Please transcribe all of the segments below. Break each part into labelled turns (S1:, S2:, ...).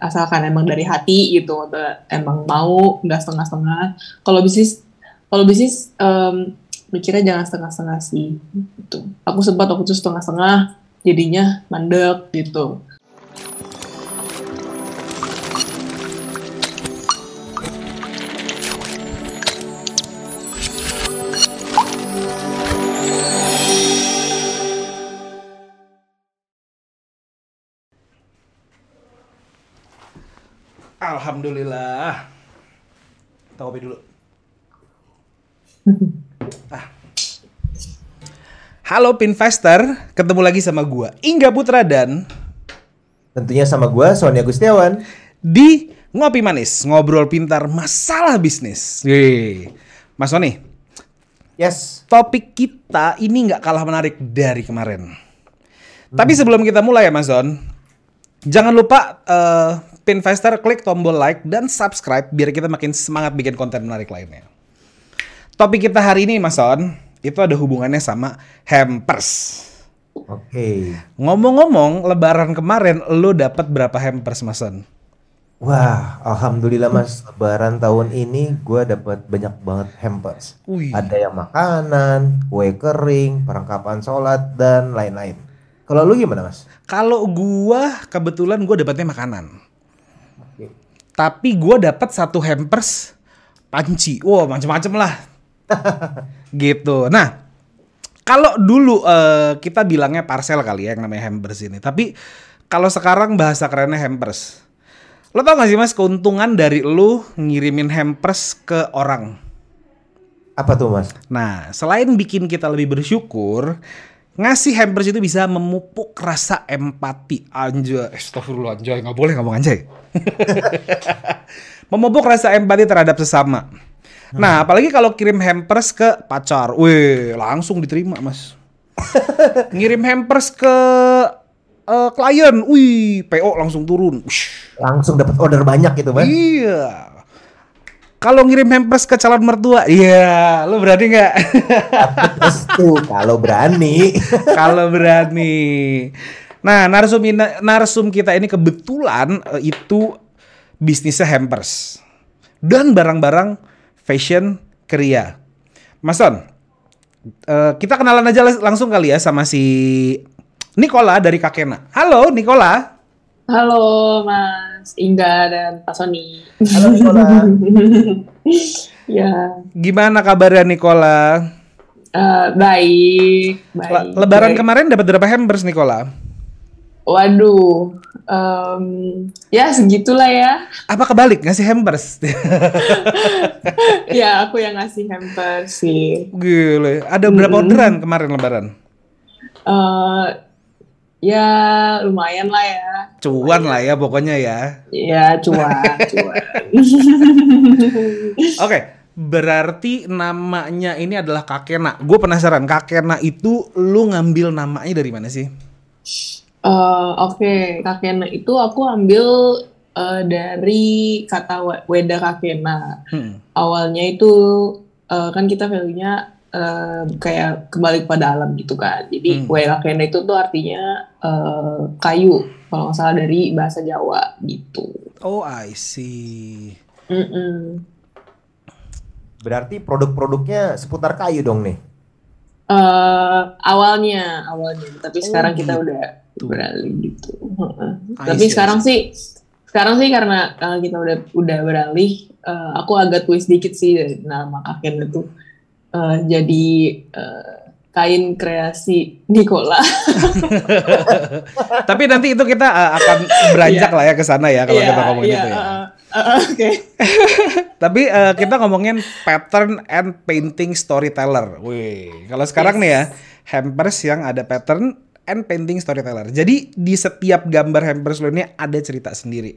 S1: asalkan emang dari hati gitu atau emang mau nggak setengah-setengah. Kalau bisnis kalau bisnis um, mikirnya jangan setengah-setengah sih gitu. Aku sempat waktu itu setengah-setengah jadinya mandek gitu
S2: Alhamdulillah. Kita kopi dulu. ah. Halo Pinvestor, ketemu lagi sama gua Ingga Putra dan
S3: Tentunya sama gua Sony Agustiawan.
S2: di Ngopi Manis, ngobrol pintar masalah bisnis. Yeay. Mas Sony,
S3: Yes.
S2: topik kita ini nggak kalah menarik dari kemarin. Tapi sebelum kita mulai ya Mas Don, jangan lupa eh, Pinvestor klik tombol like dan subscribe biar kita makin semangat bikin konten menarik lainnya. Topik kita hari ini Mas Don, itu ada hubungannya sama hampers.
S3: Oke.
S2: Ngomong-ngomong, lebaran kemarin lo dapat berapa hampers Mas Don?
S3: Wah, alhamdulillah Mas, Lebaran tahun ini gua dapat banyak banget hampers.
S2: Wih.
S3: Ada yang makanan, kue kering, perlengkapan sholat dan lain-lain. Kalau lu gimana Mas?
S2: Kalau gua kebetulan gua dapatnya makanan. Tapi gua dapat satu hampers panci. Wow, macem-macem lah. gitu. Nah, kalau dulu eh, kita bilangnya parcel kali ya yang namanya hampers ini. Tapi kalau sekarang bahasa kerennya hampers. Lo tau gak sih mas keuntungan dari lu ngirimin hampers ke orang?
S3: Apa tuh Mas?
S2: Nah, selain bikin kita lebih bersyukur, ngasih hampers itu bisa memupuk rasa empati. Anjay, astagfirullah anjay, nggak boleh ngomong anjay. memupuk rasa empati terhadap sesama. Nah, apalagi kalau kirim hampers ke pacar, wih, langsung diterima, Mas. Ngirim hampers ke eh, klien, wih, PO langsung turun. Ush.
S3: Langsung dapat order banyak gitu Mas?
S2: Iya. Kalau ngirim hampers ke calon mertua, iya, lu berani nggak?
S3: Tuh kalau berani.
S2: Kalau berani. Nah, narsum narsum kita ini kebetulan eh, itu bisnisnya hampers dan barang-barang fashion kria. Mas Son, eh, kita kenalan aja langsung kali ya sama si Nicola dari Kakena. Halo Nicola.
S1: halo Mas Ingga dan Pak Sony
S3: Halo Nicola.
S1: ya
S2: Gimana kabarnya Nicola?
S1: eh, baik
S2: Le-
S1: baik
S2: Lebaran
S1: Baik.
S2: kemarin dapat berapa hampers Nicola?
S1: waduh em, ya segitulah ya
S2: Apa kebalik ngasih hampers?
S1: ya aku yang ngasih hampers sih
S2: Gile, ada berapa orderan kemarin lebaran?
S1: Eh, ya lumayan lah ya
S2: Cuan lah ya pokoknya ya.
S1: ya cuan cuan
S2: Oke, berarti namanya ini adalah Kakena. Gue penasaran, Kakena itu lu ngambil namanya dari mana sih?
S1: Eh, Oke, kakena itu aku ambil eh, dari kata we- Weda kakena.
S2: Hmm.
S1: Awalnya itu eh, kan kita value-nya eh, kayak kembali kepada alam gitu kan. Jadi
S2: Hmm.
S1: Weda kakena itu tuh artinya eh, kayu, kalau nggak salah dari bahasa Jawa gitu.
S2: Oh, I see.
S1: Mm-mm.
S3: Berarti produk-produknya seputar kayu dong nih.
S1: Eh, awalnya, awalnya, tapi
S2: Oh,
S1: sekarang kita
S2: gitu.
S1: udah beralih gitu. Heeh.
S2: I
S1: Tapi
S2: see,
S1: sekarang sih, sekarang sih karena uh, kita udah udah beralih, uh, aku agak twist dikit sih dari nama kakek itu uh, jadi uh, kain kreasi Nicola.
S2: Tapi nanti itu kita uh, akan beranjak
S1: Iya.
S2: lah ya ke sana ya kalau
S1: Iya,
S2: kita ngomongin
S1: iya,
S2: itu ya.
S1: uh, Oke.
S2: Tapi uh, kita ngomongin pattern and painting storyteller. Wih, kalau sekarang nih ya, hampers yang ada pattern and painting storyteller. Jadi di setiap gambar hampers lo ini ada cerita sendiri.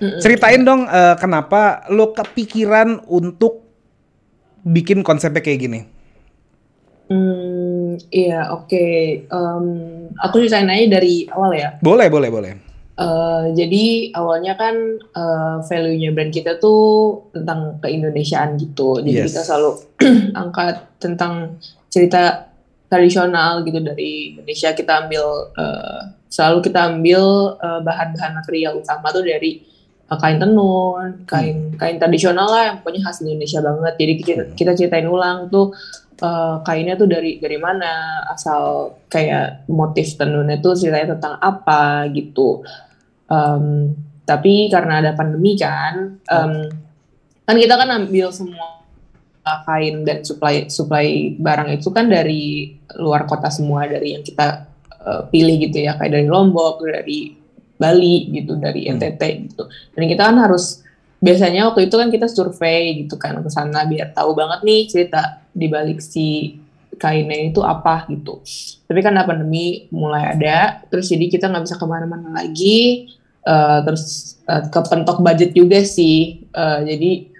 S2: Ceritain dong uh, kenapa lo kepikiran untuk bikin konsepnya kayak gini.
S1: Hmm, iya, oke. Em, aku ceritain aja dari awal ya.
S2: Boleh, boleh, boleh.
S1: Eh, jadi awalnya kan eh, value-nya brand kita tuh tentang keindonesiaan gitu. Jadi
S2: Yes.
S1: kita selalu angkat tentang cerita tradisional gitu dari Indonesia. Kita ambil eh, selalu kita ambil uh, bahan-bahan material utama tuh dari uh, kain tenun, kain kain tradisional lah yang punya khas Indonesia banget. Jadi kita, kita ceritain ulang tuh uh, kainnya tuh dari dari mana, asal kayak motif tenunnya tuh ceritanya tentang apa gitu. Um, tapi karena ada pandemi kan, um, kan kita kan ambil semua kain dan supply supply barang itu kan dari luar kota semua dari yang kita uh, pilih gitu ya kayak dari Lombok dari Bali gitu dari hmm. NTT gitu. Dan kita kan harus biasanya waktu itu kan kita survei gitu kan ke sana biar tahu banget nih cerita di balik si kainnya itu apa gitu. Tapi kan pandemi mulai ada terus jadi kita nggak bisa ke mana-mana lagi. Uh, terus uh, kepentok budget juga sih. Uh, jadi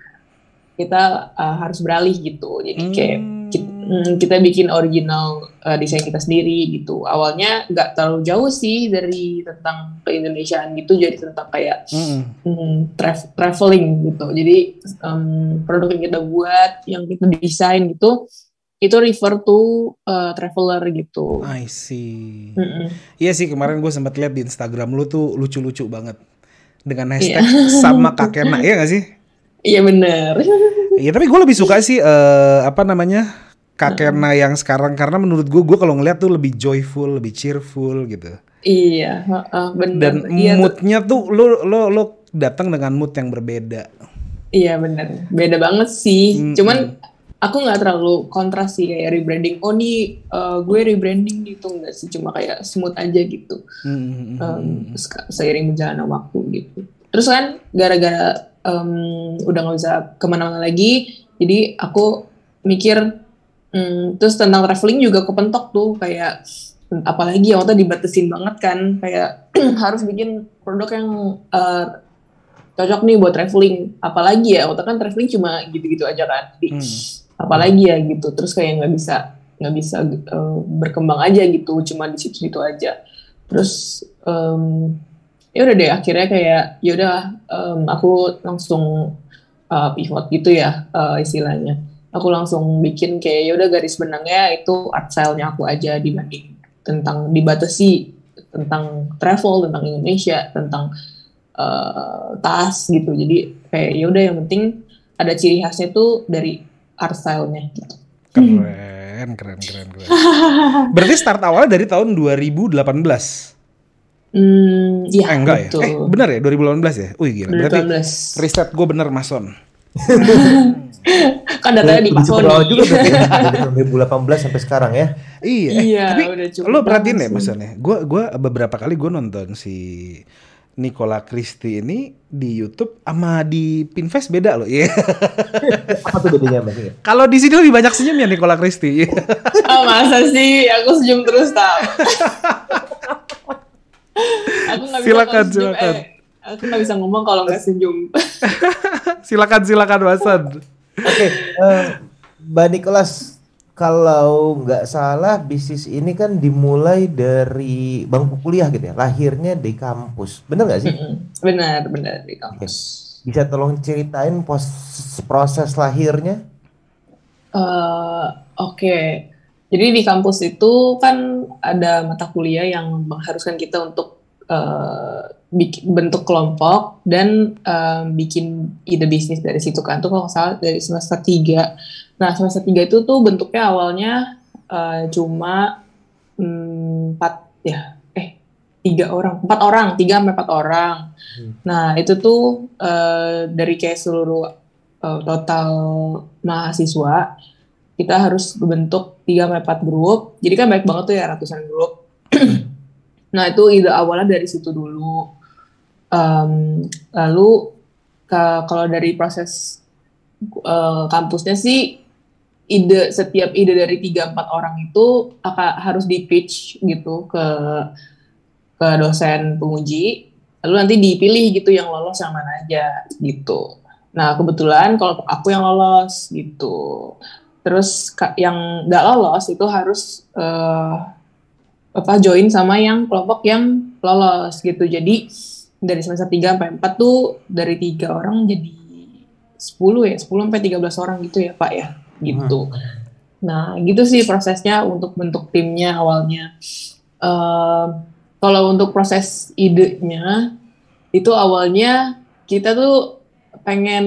S1: kita uh, harus beralih gitu. Jadi kayak kita, hmm, kita bikin original uh, desain kita sendiri gitu. Awalnya nggak terlalu jauh sih dari tentang keindonesiaan gitu, jadi tentang kayak mm. um, tra traveling gitu. Jadi um, produk yang kita buat, yang kita desain gitu, itu refer to uh, traveler gitu.
S2: I see. Mm -mm. Iya sih kemarin gue sempat lihat di Instagram lu tuh lucu-lucu banget dengan hashtag yeah. sama kakena ya gak sih?
S1: Iya bener.
S2: Iya tapi gue lebih suka sih uh, apa namanya Kakena yang sekarang karena menurut gue gue kalau ngeliat tuh lebih joyful, lebih cheerful gitu.
S1: Iya, uh, benar.
S2: Dan iya, moodnya tuh lo lo lo datang dengan mood yang berbeda.
S1: Iya benar, beda banget sih. Hmm, Cuman aku nggak terlalu kontras sih kayak rebranding. Oh nih uh, gue rebranding gitu nggak sih, cuma kayak smooth aja gitu. Hmm, um, seiring berjalannya waktu gitu. Terus kan gara-gara um, udah nggak bisa ke mana-mana lagi, jadi aku mikir Hmm, terus tentang traveling juga kepentok tuh kayak apalagi yang waktu dibatesin banget kan kayak harus bikin produk yang uh, cocok nih buat traveling. Apalagi ya waktu kan traveling cuma gitu-gitu aja kan hmm. apalagi ya gitu terus kayak nggak bisa nggak bisa uh, berkembang aja gitu cuma di situ-situ aja. Terus um, ya udah deh akhirnya kayak ya udah um, aku langsung uh, pivot gitu ya uh, istilahnya aku langsung bikin kayak ya udah garis benangnya itu art style-nya aku aja dibanding tentang dibatasi tentang travel tentang Indonesia tentang uh, tas gitu jadi kayak ya udah yang penting ada ciri khasnya tuh dari art style-nya gitu.
S2: keren keren keren keren berarti start awalnya dari tahun 2018
S1: Hmm,
S2: iya, eh, enggak betul. ya? Eh, benar ya 2018 ya? Wih gila. Berarti riset gue bener Mason.
S1: kan datanya di Pak Sony.
S3: juga berarti ya, dari 2018 sampai sekarang ya.
S2: Iya. iya tapi lo perhatiin deh maksudnya. Gue gua beberapa kali gue nonton si Nicola Christie ini di YouTube sama di Pinfest beda loh. Iya. Yeah.
S3: Apa tuh bedanya Mbak?
S2: Kalau di sini lebih banyak senyum ya Nicola Christie.
S1: oh masa sih? Aku senyum terus tau. aku gak bisa
S2: silakan, silakan. Eh,
S1: aku nggak bisa ngomong kalau nggak senyum.
S2: silakan, silakan, Wasan.
S3: Oke, okay, uh, eh, Mbak Nicholas, kalau nggak salah bisnis ini kan dimulai dari bangku kuliah gitu ya, lahirnya di kampus, benar nggak sih?
S1: Benar, benar di kampus.
S3: Okay. Bisa tolong ceritain pos proses lahirnya?
S1: Uh, Oke, okay. jadi di kampus itu kan ada mata kuliah yang mengharuskan kita untuk uh, bikin bentuk kelompok dan um, bikin ide bisnis dari situ kan. Tuh kalau salah dari semester 3 nah semester 3 itu tuh bentuknya awalnya uh, cuma mm, empat um, ya eh tiga orang. Empat orang tiga sampai empat orang. Hmm. nah itu tuh uh, dari kayak seluruh uh, total mahasiswa kita harus bentuk tiga sampai empat grup. Jadi kan baik banget tuh ya ratusan grup nah itu ide awalnya dari situ dulu. Um, lalu kalau dari proses uh, kampusnya sih ide setiap ide dari tiga empat orang itu akan harus di pitch gitu ke ke dosen penguji. Lalu nanti dipilih gitu yang lolos yang mana aja gitu. Nah kebetulan kalau aku yang lolos gitu. Terus yang nggak lolos itu harus uh, apa join sama yang kelompok yang lolos gitu jadi dari semester 3 sampai 4 tuh dari tiga orang jadi 10 ya, 10 sampai 13 orang gitu ya, Pak ya. Gitu. Hmm. Nah, gitu sih prosesnya untuk bentuk timnya awalnya. Uh, kalau untuk proses idenya itu awalnya kita tuh pengen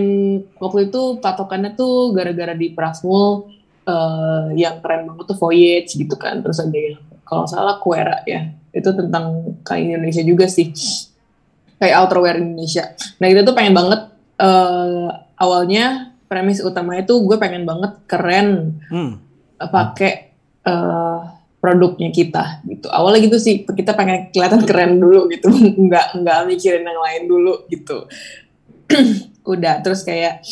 S1: waktu itu patokannya tuh gara-gara di Prasmul uh, yang keren banget tuh Voyage gitu kan terus ada yang kalau salah Kuera ya. Itu tentang kain Indonesia juga sih. Kayak outerwear Indonesia. Nah itu tuh pengen banget uh, awalnya premis utamanya tuh gue pengen banget keren hmm. pakai uh, produknya kita gitu. Awalnya gitu sih kita pengen kelihatan keren dulu gitu. Nggak nggak mikirin yang lain dulu gitu. Udah terus kayak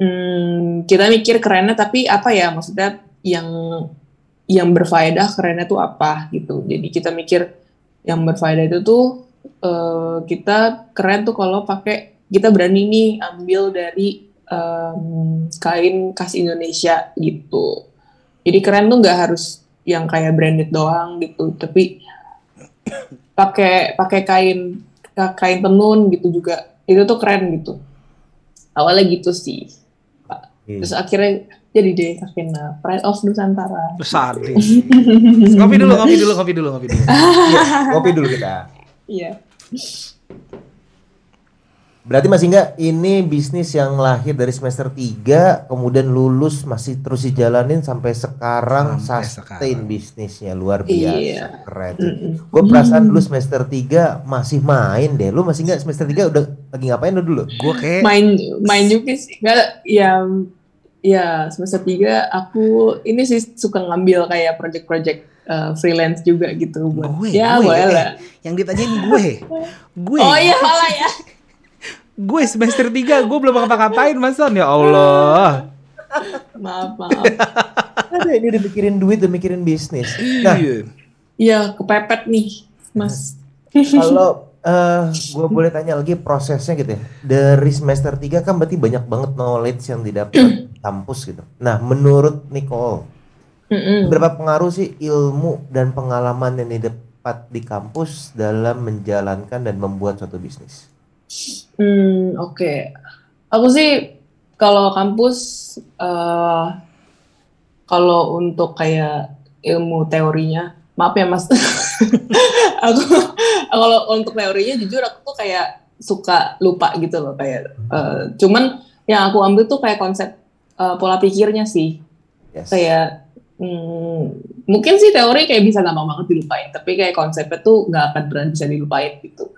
S1: hmm, kita mikir kerennya tapi apa ya maksudnya yang yang berfaedah kerennya tuh apa gitu jadi kita mikir yang berfaedah itu tuh uh, kita keren tuh kalau pakai kita berani nih ambil dari um, kain khas Indonesia gitu jadi keren tuh nggak harus yang kayak branded doang gitu tapi pakai pakai kain kain tenun gitu juga itu tuh keren gitu awalnya gitu sih. Hmm. terus akhirnya jadi deh Kakena Pride of Nusantara
S2: sadis ngopi dulu ngopi dulu ngopi dulu ngopi dulu
S3: ya, ngopi dulu kita
S1: iya
S3: Berarti masih enggak ini bisnis yang lahir dari semester 3 kemudian lulus masih terus dijalanin sampai sekarang sampai sustain sekarang. bisnisnya luar biasa iya. keren. Mm -hmm. Gue perasaan dulu semester 3 masih main deh. Lu masih enggak semester 3 udah lagi ngapain lu dulu?
S1: Gue kayak main main juga sih. Enggak ya ya semester 3 aku ini sih suka ngambil kayak project-project uh, freelance juga gitu buat.
S2: Gue, ya gue, boleh lah. Yang ditanyain gue. gue.
S1: Oh iya malah ya
S2: gue semester 3 gue belum ngapa-ngapain Mas Son ya Allah.
S1: maaf, maaf.
S3: Ada ini udah mikirin duit, udah mikirin bisnis.
S1: Nah, iya, kepepet nih, Mas.
S3: Kalau uh, gue boleh tanya lagi prosesnya gitu ya. Dari semester 3 kan berarti banyak banget knowledge yang didapat kampus gitu. Nah, menurut Nicole, berapa pengaruh sih ilmu dan pengalaman yang didapat di kampus dalam menjalankan dan membuat suatu bisnis?
S1: Hmm, oke. Okay. Aku sih kalau kampus uh, kalau untuk kayak ilmu teorinya, maaf ya Mas. aku kalau untuk teorinya jujur aku tuh kayak suka lupa gitu loh kayak uh, cuman yang aku ambil tuh kayak konsep uh, pola pikirnya sih. Yes. Kayak hmm, mungkin sih teori kayak bisa gampang banget dilupain, tapi kayak konsepnya tuh nggak akan pernah bisa dilupain gitu.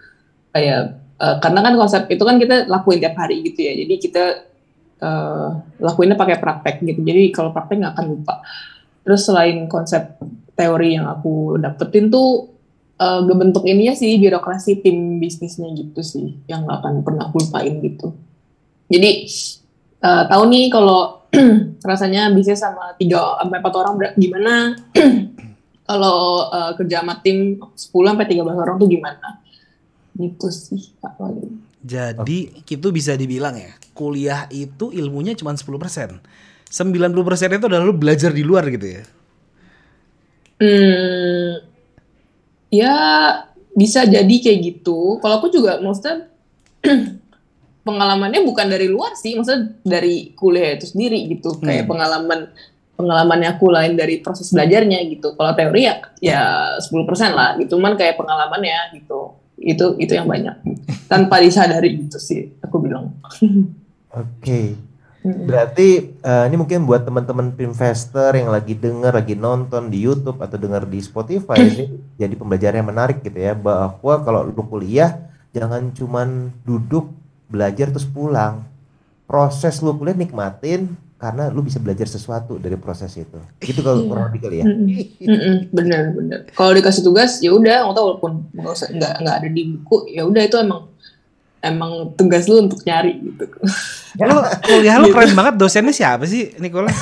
S1: Kayak uh, karena kan konsep itu kan kita lakuin tiap hari gitu ya jadi kita uh, lakuinnya pakai praktek gitu jadi kalau praktek nggak akan lupa terus selain konsep teori yang aku dapetin tuh uh, ngebentuk ininya sih birokrasi tim bisnisnya gitu sih yang gak akan pernah aku lupain gitu jadi uh, tahu nih kalau rasanya bisnis sama tiga sampai empat orang gimana kalau uh, kerja sama tim 10 sampai 13 orang tuh gimana gitu sih Kak Wali.
S2: Jadi okay. itu bisa dibilang ya, kuliah itu ilmunya cuma 10%. 90% itu adalah lu belajar di luar gitu ya.
S1: Hmm, ya bisa jadi kayak gitu. Kalau aku juga maksudnya pengalamannya bukan dari luar sih, maksudnya dari kuliah itu sendiri gitu. Hmm. Kayak pengalaman pengalamannya aku lain dari proses belajarnya gitu. Kalau teori ya ya 10% lah gitu, cuman kayak pengalamannya gitu itu itu yang banyak tanpa disadari gitu sih aku bilang
S3: oke okay. Berarti uh, ini mungkin buat teman-teman investor yang lagi dengar lagi nonton di YouTube atau dengar di Spotify ini jadi pembelajaran yang menarik gitu ya bahwa kalau lu kuliah jangan cuman duduk belajar terus pulang proses lu kuliah nikmatin karena lu bisa belajar sesuatu dari proses itu. Gitu kalau iya. kurang lebih kali ya.
S1: bener bener. Kalau dikasih tugas ya udah, walaupun nggak nggak ada di buku, ya udah itu emang emang tugas lu untuk nyari gitu.
S2: Ya, lu kuliah lu keren banget dosennya siapa sih Nikola?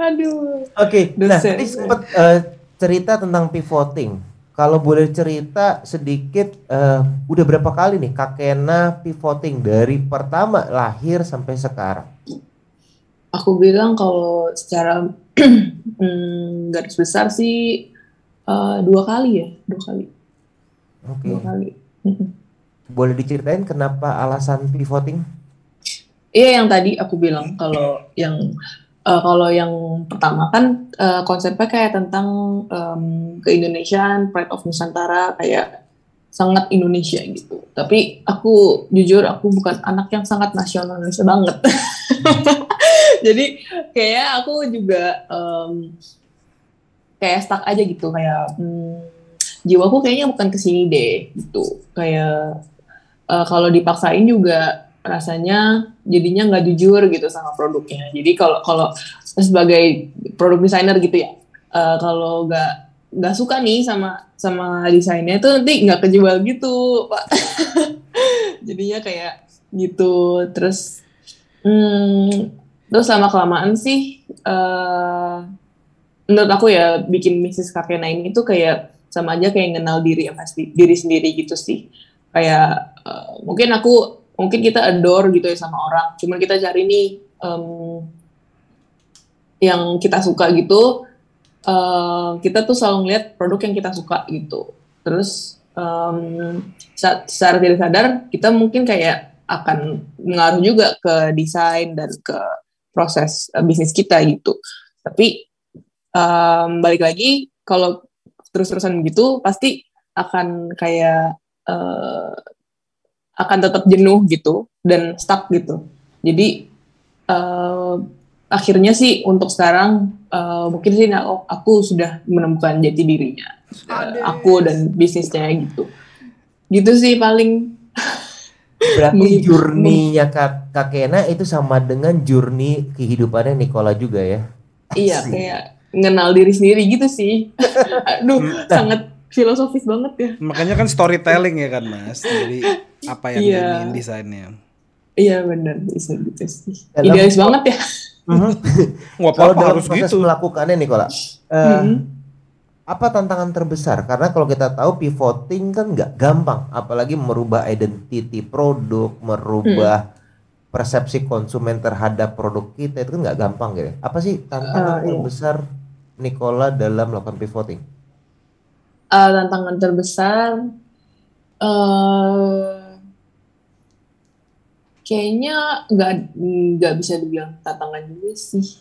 S1: Aduh.
S3: Oke, okay, nah tadi sempat uh, cerita tentang pivoting. Kalau boleh cerita sedikit, uh, udah berapa kali nih Kakena pivoting dari pertama lahir sampai sekarang?
S1: Aku bilang kalau secara hmm, garis besar sih uh, dua kali ya, dua kali.
S3: Oke. Okay. Dua kali. Boleh diceritain kenapa alasan pivoting?
S1: Iya yang tadi aku bilang kalau yang uh, kalau yang pertama kan uh, konsepnya kayak tentang um, keindonesiaan, pride of Nusantara, kayak sangat Indonesia gitu. Tapi aku jujur aku bukan anak yang sangat nasionalis banget. Jadi kayak aku juga um, kayak stuck aja gitu kayak hmm, jiwaku kayaknya bukan ke sini deh gitu. Kayak uh, kalau dipaksain juga rasanya jadinya nggak jujur gitu sama produknya. Jadi kalau kalau sebagai produk desainer gitu ya, uh, kalau nggak nggak suka nih sama sama desainnya itu nanti nggak kejual gitu pak jadinya kayak gitu terus hmm, terus sama kelamaan sih uh, menurut aku ya bikin bisnis kakek ini tuh kayak sama aja kayak kenal diri pasti diri sendiri gitu sih kayak uh, mungkin aku mungkin kita adore gitu ya sama orang cuman kita cari nih um, yang kita suka gitu uh, kita tuh selalu ngeliat produk yang kita suka gitu. Terus um, secara tidak sadar kita mungkin kayak akan mengaruh juga ke desain dan ke proses uh, bisnis kita gitu. Tapi um, balik lagi kalau terus-terusan begitu pasti akan kayak uh, akan tetap jenuh gitu dan stuck gitu. Jadi uh, akhirnya sih untuk sekarang uh, mungkin sih aku, aku sudah menemukan jati dirinya uh, aku dan bisnisnya gitu. Gitu sih paling.
S3: Berarti journey-nya kak kakena itu sama dengan journey kehidupannya Nicola juga ya?
S1: Iya kayak mengenal diri sendiri gitu sih aduh nah. sangat filosofis banget ya
S2: makanya kan storytelling ya kan mas jadi apa yang yeah. ingin desainnya
S1: iya benar bisa gitu sih idealis banget ya
S3: Mm-hmm. kalau dalam harus proses gitu. melakukannya nih uh, mm-hmm. apa tantangan terbesar? Karena kalau kita tahu pivoting kan nggak gampang, apalagi merubah identity produk, merubah mm. persepsi konsumen terhadap produk kita itu kan nggak gampang gitu. Apa sih tantangan uh, terbesar iya. Nicola dalam melakukan pivoting?
S1: Uh, tantangan terbesar uh, kayaknya nggak nggak bisa dibilang tantangan juga sih.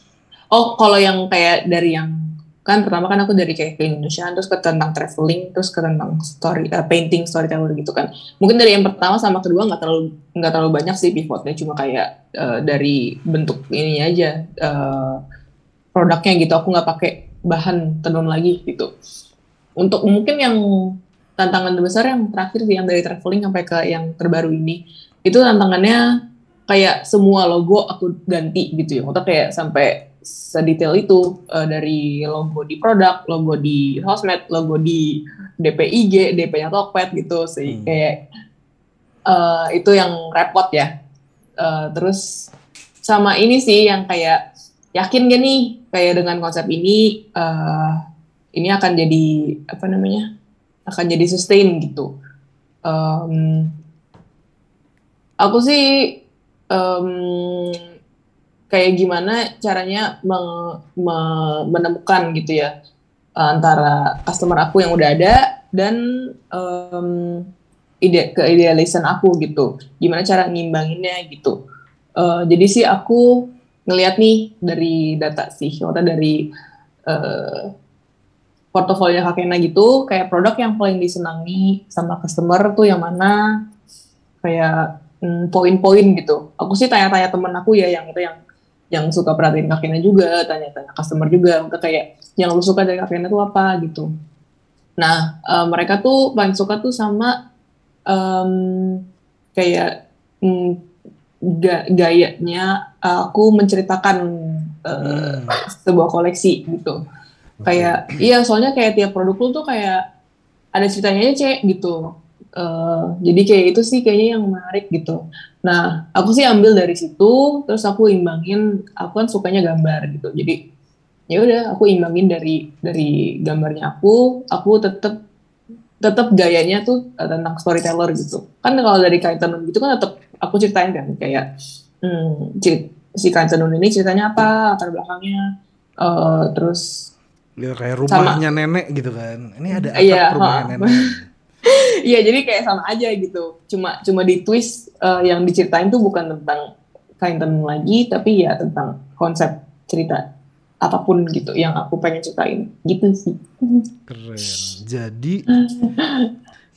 S1: Oh, kalau yang kayak dari yang kan pertama kan aku dari kayak ke Indonesia terus ke tentang traveling terus ke tentang story uh, painting storyteller gitu kan mungkin dari yang pertama sama kedua nggak terlalu nggak terlalu banyak sih pivotnya cuma kayak uh, dari bentuk ini aja uh, produknya gitu aku nggak pakai bahan tenun lagi gitu untuk mungkin yang tantangan terbesar yang terakhir sih yang dari traveling sampai ke yang terbaru ini itu tantangannya kayak semua logo aku ganti gitu ya. Maksudnya kayak sampai sedetail itu uh, dari logo di produk, logo di sosmed, logo di DPIG, DP-nya Tokped gitu sih. Hmm. Kayak uh, itu yang repot ya. Uh, terus sama ini sih yang kayak yakin gak nih kayak dengan konsep ini uh, ini akan jadi apa namanya akan jadi sustain gitu. Um, aku sih um, kayak gimana caranya meng, me, menemukan gitu ya antara customer aku yang udah ada dan um, ide keidealisan aku gitu gimana cara ngimbanginnya gitu uh, jadi sih aku ngelihat nih dari data sih atau dari uh, portofolio kakeknya gitu kayak produk yang paling disenangi sama customer tuh yang mana kayak hmm, poin-poin gitu. Aku sih tanya-tanya temen aku ya yang itu yang yang suka perhatiin kakeknya juga, tanya-tanya customer juga, untuk kayak yang lu suka dari kakeknya tuh apa gitu. Nah, uh, mereka tuh paling suka tuh sama um, kayak um, ga gayanya uh, aku menceritakan uh, hmm. sebuah koleksi gitu. Kayak iya soalnya kayak tiap produk lu tuh kayak ada ceritanya cek gitu Uh, jadi kayak itu sih kayaknya yang menarik gitu. Nah, aku sih ambil dari situ, terus aku imbangin, aku kan sukanya gambar gitu. Jadi ya udah, aku imbangin dari dari gambarnya aku, aku tetap tetap gayanya tuh uh, tentang storyteller gitu. Kan kalau dari kaitan gitu kan tetap aku ceritain kan kayak hmm, cerit, si kaitan ini ceritanya apa, latar belakangnya, uh, terus
S2: ya kayak rumahnya sama, nenek gitu kan. Ini ada atap iya, rumahnya nenek.
S1: Iya jadi kayak sama aja gitu. Cuma cuma di twist uh, yang diceritain tuh bukan tentang kain tenun lagi, tapi ya tentang konsep cerita apa pun gitu yang aku pengen ceritain gitu sih.
S2: Keren. Jadi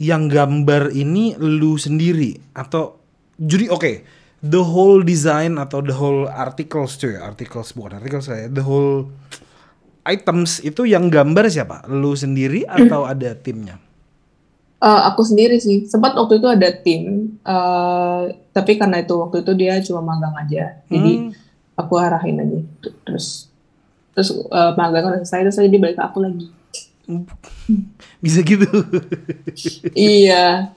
S2: yang gambar ini lu sendiri atau jadi oke the whole design atau the whole articles cuy articles bukan articles saya the whole items itu yang gambar siapa? Lu sendiri atau ada timnya?
S1: Uh, aku sendiri sih. Sempat waktu itu ada tim uh, tapi karena itu waktu itu dia cuma magang aja. Jadi
S2: Hmm.
S1: aku arahin aja. Terus terus uh, magang selesai terus dia balik ke aku lagi
S2: bisa gitu
S1: iya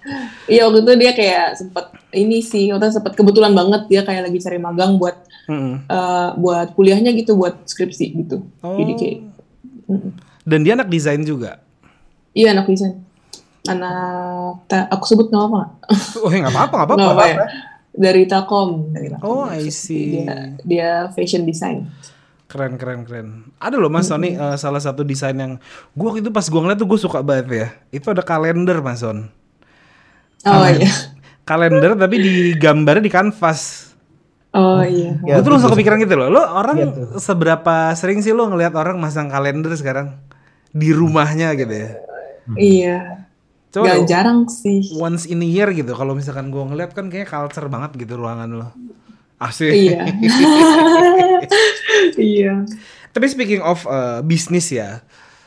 S1: iya waktu itu dia kayak sempat ini sih waktu sempat kebetulan banget dia kayak lagi cari magang buat
S2: Mm-mm.
S1: uh, buat kuliahnya gitu buat skripsi gitu
S2: Oh.
S1: jadi kayak mm,
S2: dan dia anak desain juga
S1: iya anak desain anak ta- aku sebut nggak apa nggak
S2: oh ya nggak apa-apa Nggak apa-apa
S1: ya? dari Telkom dari Telkom.
S2: Oh, I see.
S1: dia dia fashion design
S2: Keren keren keren. Ada loh Mas Sony eh, salah satu desain yang gua itu pas gua ngeliat tuh gue suka banget ya. Itu ada kalender Mas Son.
S1: oh iya
S2: Kalender tapi digambarnya di kanvas.
S1: oh iya
S3: Ya,
S2: gue tuh langsung kepikiran gitu loh. Lo orang
S3: tuh.
S2: seberapa sering sih lo ngelihat orang masang kalender sekarang di rumahnya gitu ya?
S1: iya
S2: Coba
S1: nggak
S2: lo,
S1: jarang sih
S2: once in a year gitu. Kalau misalkan gua ngeliat kan kayaknya culture banget gitu ruangan lo. Asik.
S1: iya iya
S2: Tapi speaking of eh, bisnis ya,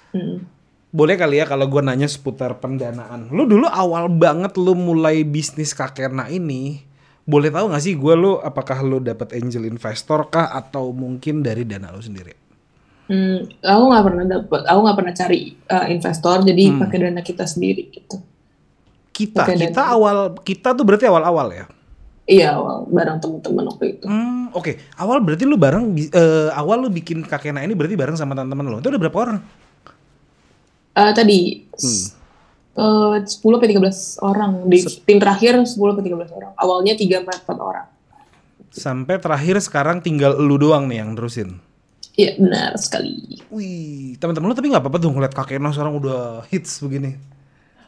S1: Mm.
S2: boleh kali ya kalau gue nanya seputar pendanaan. Lu dulu awal banget lu mulai bisnis kakena ini, boleh tahu nggak sih gue lu apakah lu dapat angel investor kah atau mungkin dari dana lu sendiri?
S1: Hmm, aku nggak pernah dapet, aku nggak pernah cari uh, investor, jadi
S2: Hmm.
S1: pakai dana kita sendiri gitu.
S2: Kita,
S1: Oke,
S2: kita
S1: dana.
S2: awal, kita tuh berarti awal-awal ya?
S1: Iya, awal bareng teman-teman waktu itu.
S2: Hmm, oke. Awal berarti lu bareng, eh, awal lu bikin kakena ini berarti bareng sama teman-teman lu. Itu udah berapa orang?
S1: Eh, tadi
S2: Hmm.
S1: eh, 10 sampai 13 orang di tim terakhir 10 sampai 13 orang. Awalnya 3 sampai 4 orang.
S2: Sampai terakhir sekarang tinggal lu doang nih yang terusin.
S1: Iya, benar sekali.
S2: Wih, teman-teman lu tapi nggak apa-apa tuh ngeliat kakena sekarang udah hits begini.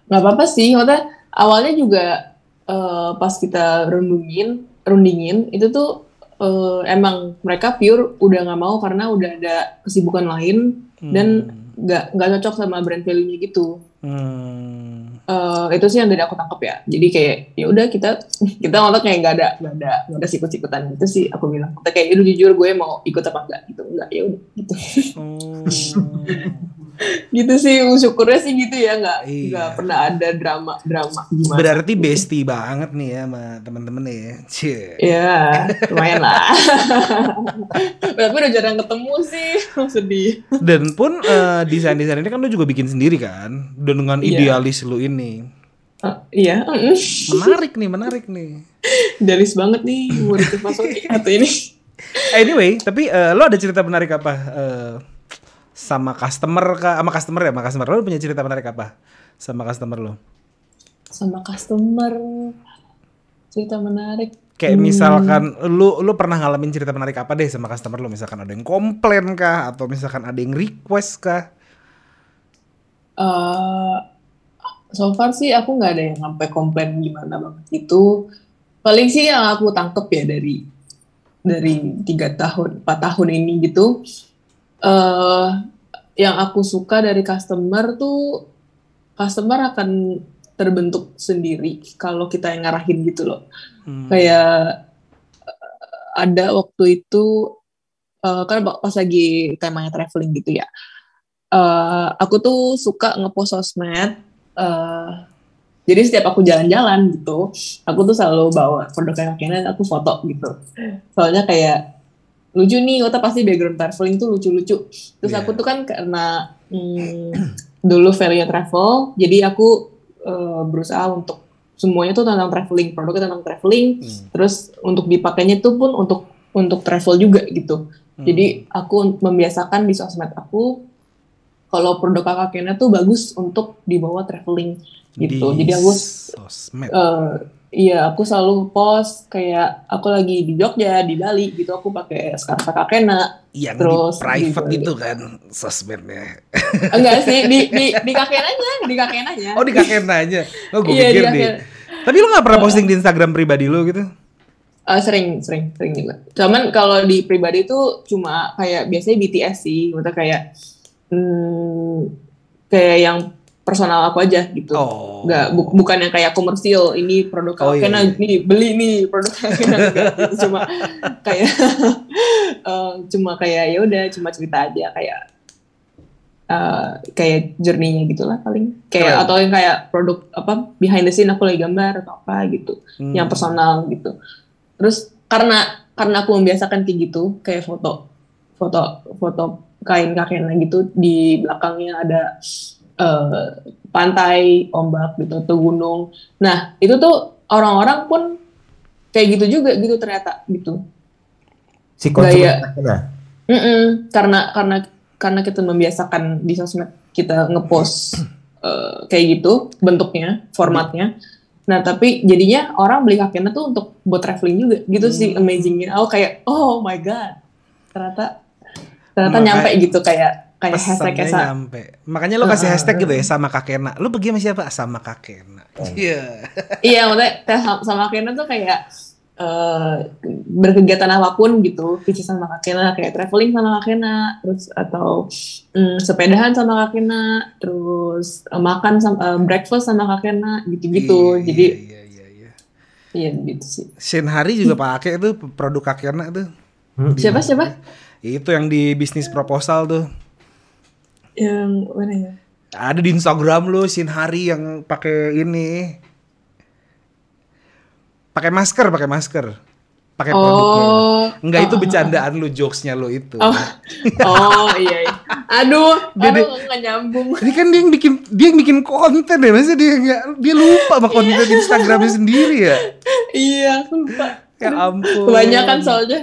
S1: nggak apa-apa sih, maksudnya awalnya juga eh, pas kita rundingin, rundingin itu tuh eh, emang mereka pure udah nggak mau karena udah ada kesibukan lain dan nggak nggak cocok sama brand value-nya gitu.
S2: Hmm.
S1: Eh, itu sih yang dari aku tangkap ya. Jadi kayak ya udah kita kita ngotot kayak nggak ada nggak ada nggak ada sikut-sikutan gitu sih aku bilang. Kita kayak itu jujur gue mau ikut apa enggak gitu. Enggak ya udah gitu.
S2: Oh.
S1: gitu sih syukurnya sih gitu ya nggak
S2: Iya.
S1: nggak pernah ada drama drama gimana.
S2: Berarti bestie banget nih ya sama temen-temen ya. Cie.
S1: Ya, lumayan lah. Tapi udah jarang ketemu sih, sedih.
S2: Dan pun eh, desain-desain ini kan lu juga bikin sendiri kan? Dan dengan
S1: Iya.
S2: idealis lu ini.
S1: Eh, iya.
S2: Menarik nih, menarik nih.
S1: idealis banget nih murid masuk satu ini.
S2: Anyway, tapi eh, lu ada cerita menarik apa? Eh, sama customer kah? Sama customer ya, sama customer. Lu punya cerita menarik apa? Sama customer lu?
S1: Sama customer, cerita menarik.
S2: Kayak
S1: Hmm.
S2: misalkan lu lu pernah ngalamin cerita menarik apa deh sama customer lu? Misalkan ada yang komplain kah atau misalkan ada yang request kah?
S1: eh so far sih aku nggak ada yang sampai komplain gimana banget itu. Paling sih yang aku tangkep ya dari dari tiga tahun, empat tahun ini gitu. eh yang aku suka dari customer tuh customer akan terbentuk sendiri kalau kita yang ngarahin gitu loh.
S2: Hmm.
S1: Kayak eh, ada waktu itu eh, kan pas lagi temanya traveling gitu ya. Eh, aku tuh suka ngepost sosmed. eh, jadi setiap aku jalan-jalan gitu, aku tuh selalu bawa produk dan aku foto gitu. Soalnya kayak lucu nih, Wata pasti background traveling tuh lucu-lucu. Terus
S2: Iya.
S1: aku tuh kan karena hmm, dulu value travel, jadi aku eh, berusaha untuk semuanya tuh tentang traveling, produknya tentang traveling.
S2: Hmm.
S1: Terus untuk dipakainya tuh pun untuk untuk travel juga gitu.
S2: Hmm.
S1: Jadi aku membiasakan di sosmed aku kalau produk kakaknya tuh bagus untuk dibawa traveling gitu.
S2: Di
S1: Jadi aku
S2: sosmed.
S1: eh, iya aku selalu post kayak aku lagi di Jogja, di Bali gitu aku pakai scarf kakeknya.
S2: yang
S1: terus
S2: di private
S1: di-
S2: itu kan sosmednya.
S1: Enggak sih di di di kakeknya, di kakeknya.
S2: Oh di kakek nanya. Oh gue
S1: Iya,
S2: pikir di. Tapi lu nggak pernah posting di Instagram pribadi lu gitu?
S1: Uh, sering, sering, sering juga. Cuman kalau di pribadi itu cuma kayak biasanya BTS sih, maksudnya kayak hmm, kayak yang personal aku aja gitu.
S2: Oh.
S1: Nggak, bu- bukan yang kayak komersil, ini produk
S2: Oh, iya,
S1: Kena,
S2: iya.
S1: nih beli nih produk Kena, enggak gitu. Cuma kayak eh, cuma kayak ya udah cuma cerita aja kayak eh, kayak journey-nya gitu lah paling. Kayak
S2: Keren.
S1: atau yang kayak produk apa behind the scene aku lagi gambar atau apa gitu
S2: Hmm.
S1: yang personal gitu. Terus karena karena aku membiasakan kayak gitu, kayak foto foto foto kain kakeknya gitu di belakangnya ada eh, pantai, ombak gitu atau gunung. Nah itu tuh orang-orang pun kayak gitu juga gitu ternyata gitu.
S3: Si
S1: Gaya.
S3: nah,
S1: Mm-mm, karena karena karena kita membiasakan di sosmed kita ngepost eh, kayak gitu bentuknya, formatnya. Nah tapi jadinya orang beli kakeknya tuh untuk buat traveling juga gitu sih
S2: Hmm.
S1: amazingnya. Oh kayak oh my god ternyata ternyata
S2: Makanya-
S1: nyampe gitu kayak kayak hashtag
S2: Pesannya
S1: sa-
S2: nyampe. Makanya lo kasih
S1: Ah,
S2: hashtag gitu ya sama kakena. Lo pergi sama siapa? Sama kakena. Iya.
S1: Iya maksudnya sama, sama kakeknya tuh kayak eh, berkegiatan apa pun gitu, pisah sama kakeknya kayak traveling sama kakeknya, terus atau mm, sepedahan sama kakeknya, terus eh, makan sama eh, breakfast sama kakeknya gitu-gitu.
S2: Iya,
S1: Jadi
S2: iya, iya, iya.
S1: iya gitu sih.
S2: Shin Hari juga pakai tuh produk kakena tuh.
S3: Hmm.
S1: Siapa siapa?
S2: Itu yang di bisnis proposal tuh.
S1: Yang mana ya?
S2: Ada di Instagram lo Shin Hari yang pakai ini. Pakai masker, pakai masker. Pakai produknya.
S1: Oh,
S2: Enggak itu
S1: oh,
S2: bercandaan lu, jokesnya lu itu.
S1: Oh, oh iya, iya. Aduh,
S2: Dia-
S1: aduh nggak nyambung.
S2: Ini kan dia yang bikin dia yang bikin konten ya, masa dia nggak dia lupa sama konten Instagramnya sendiri ya.
S1: iya, aku lupa.
S2: Ya ampun.
S1: Kebanyakan soalnya.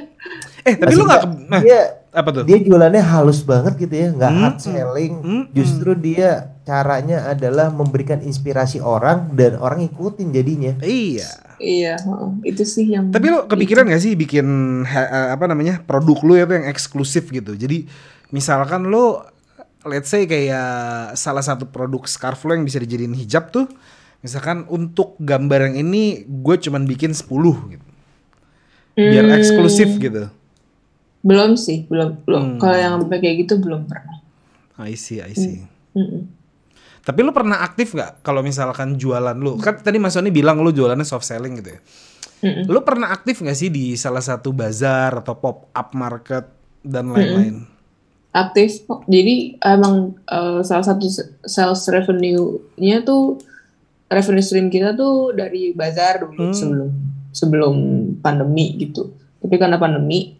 S2: Eh tapi lu nggak ke- nah, apa tuh?
S3: dia jualannya halus banget gitu ya, nggak
S2: Hmm,
S3: hard selling.
S2: hmm,
S3: Justru dia caranya adalah memberikan inspirasi orang dan orang ikutin jadinya.
S2: Iya.
S1: Iya, heeh. itu sih yang.
S2: Tapi lo kepikiran gak sih bikin eh, apa namanya produk lu itu yang eksklusif gitu. Jadi misalkan lo let's say kayak salah satu produk scarf lo yang bisa dijadiin hijab tuh misalkan untuk gambar yang ini gue cuman bikin 10 gitu. Biar
S1: Hmm,
S2: eksklusif gitu.
S1: Belum sih, belum. belum.
S2: Hmm.
S1: Kalau yang sampai kayak gitu belum pernah.
S2: I see, I see.
S1: Mm-mm.
S2: Tapi lu pernah aktif nggak kalau misalkan jualan lu? Kan tadi Mas Sony bilang lu jualannya soft selling gitu ya.
S1: Mm-mm.
S2: Lu pernah aktif nggak sih di salah satu bazar atau pop up market dan lain-lain?
S1: Aktif kok. Jadi emang eh, salah satu sales revenue-nya tuh revenue stream kita tuh dari bazar dulu
S2: Hmm.
S1: sebelum sebelum pandemi gitu. Tapi karena pandemi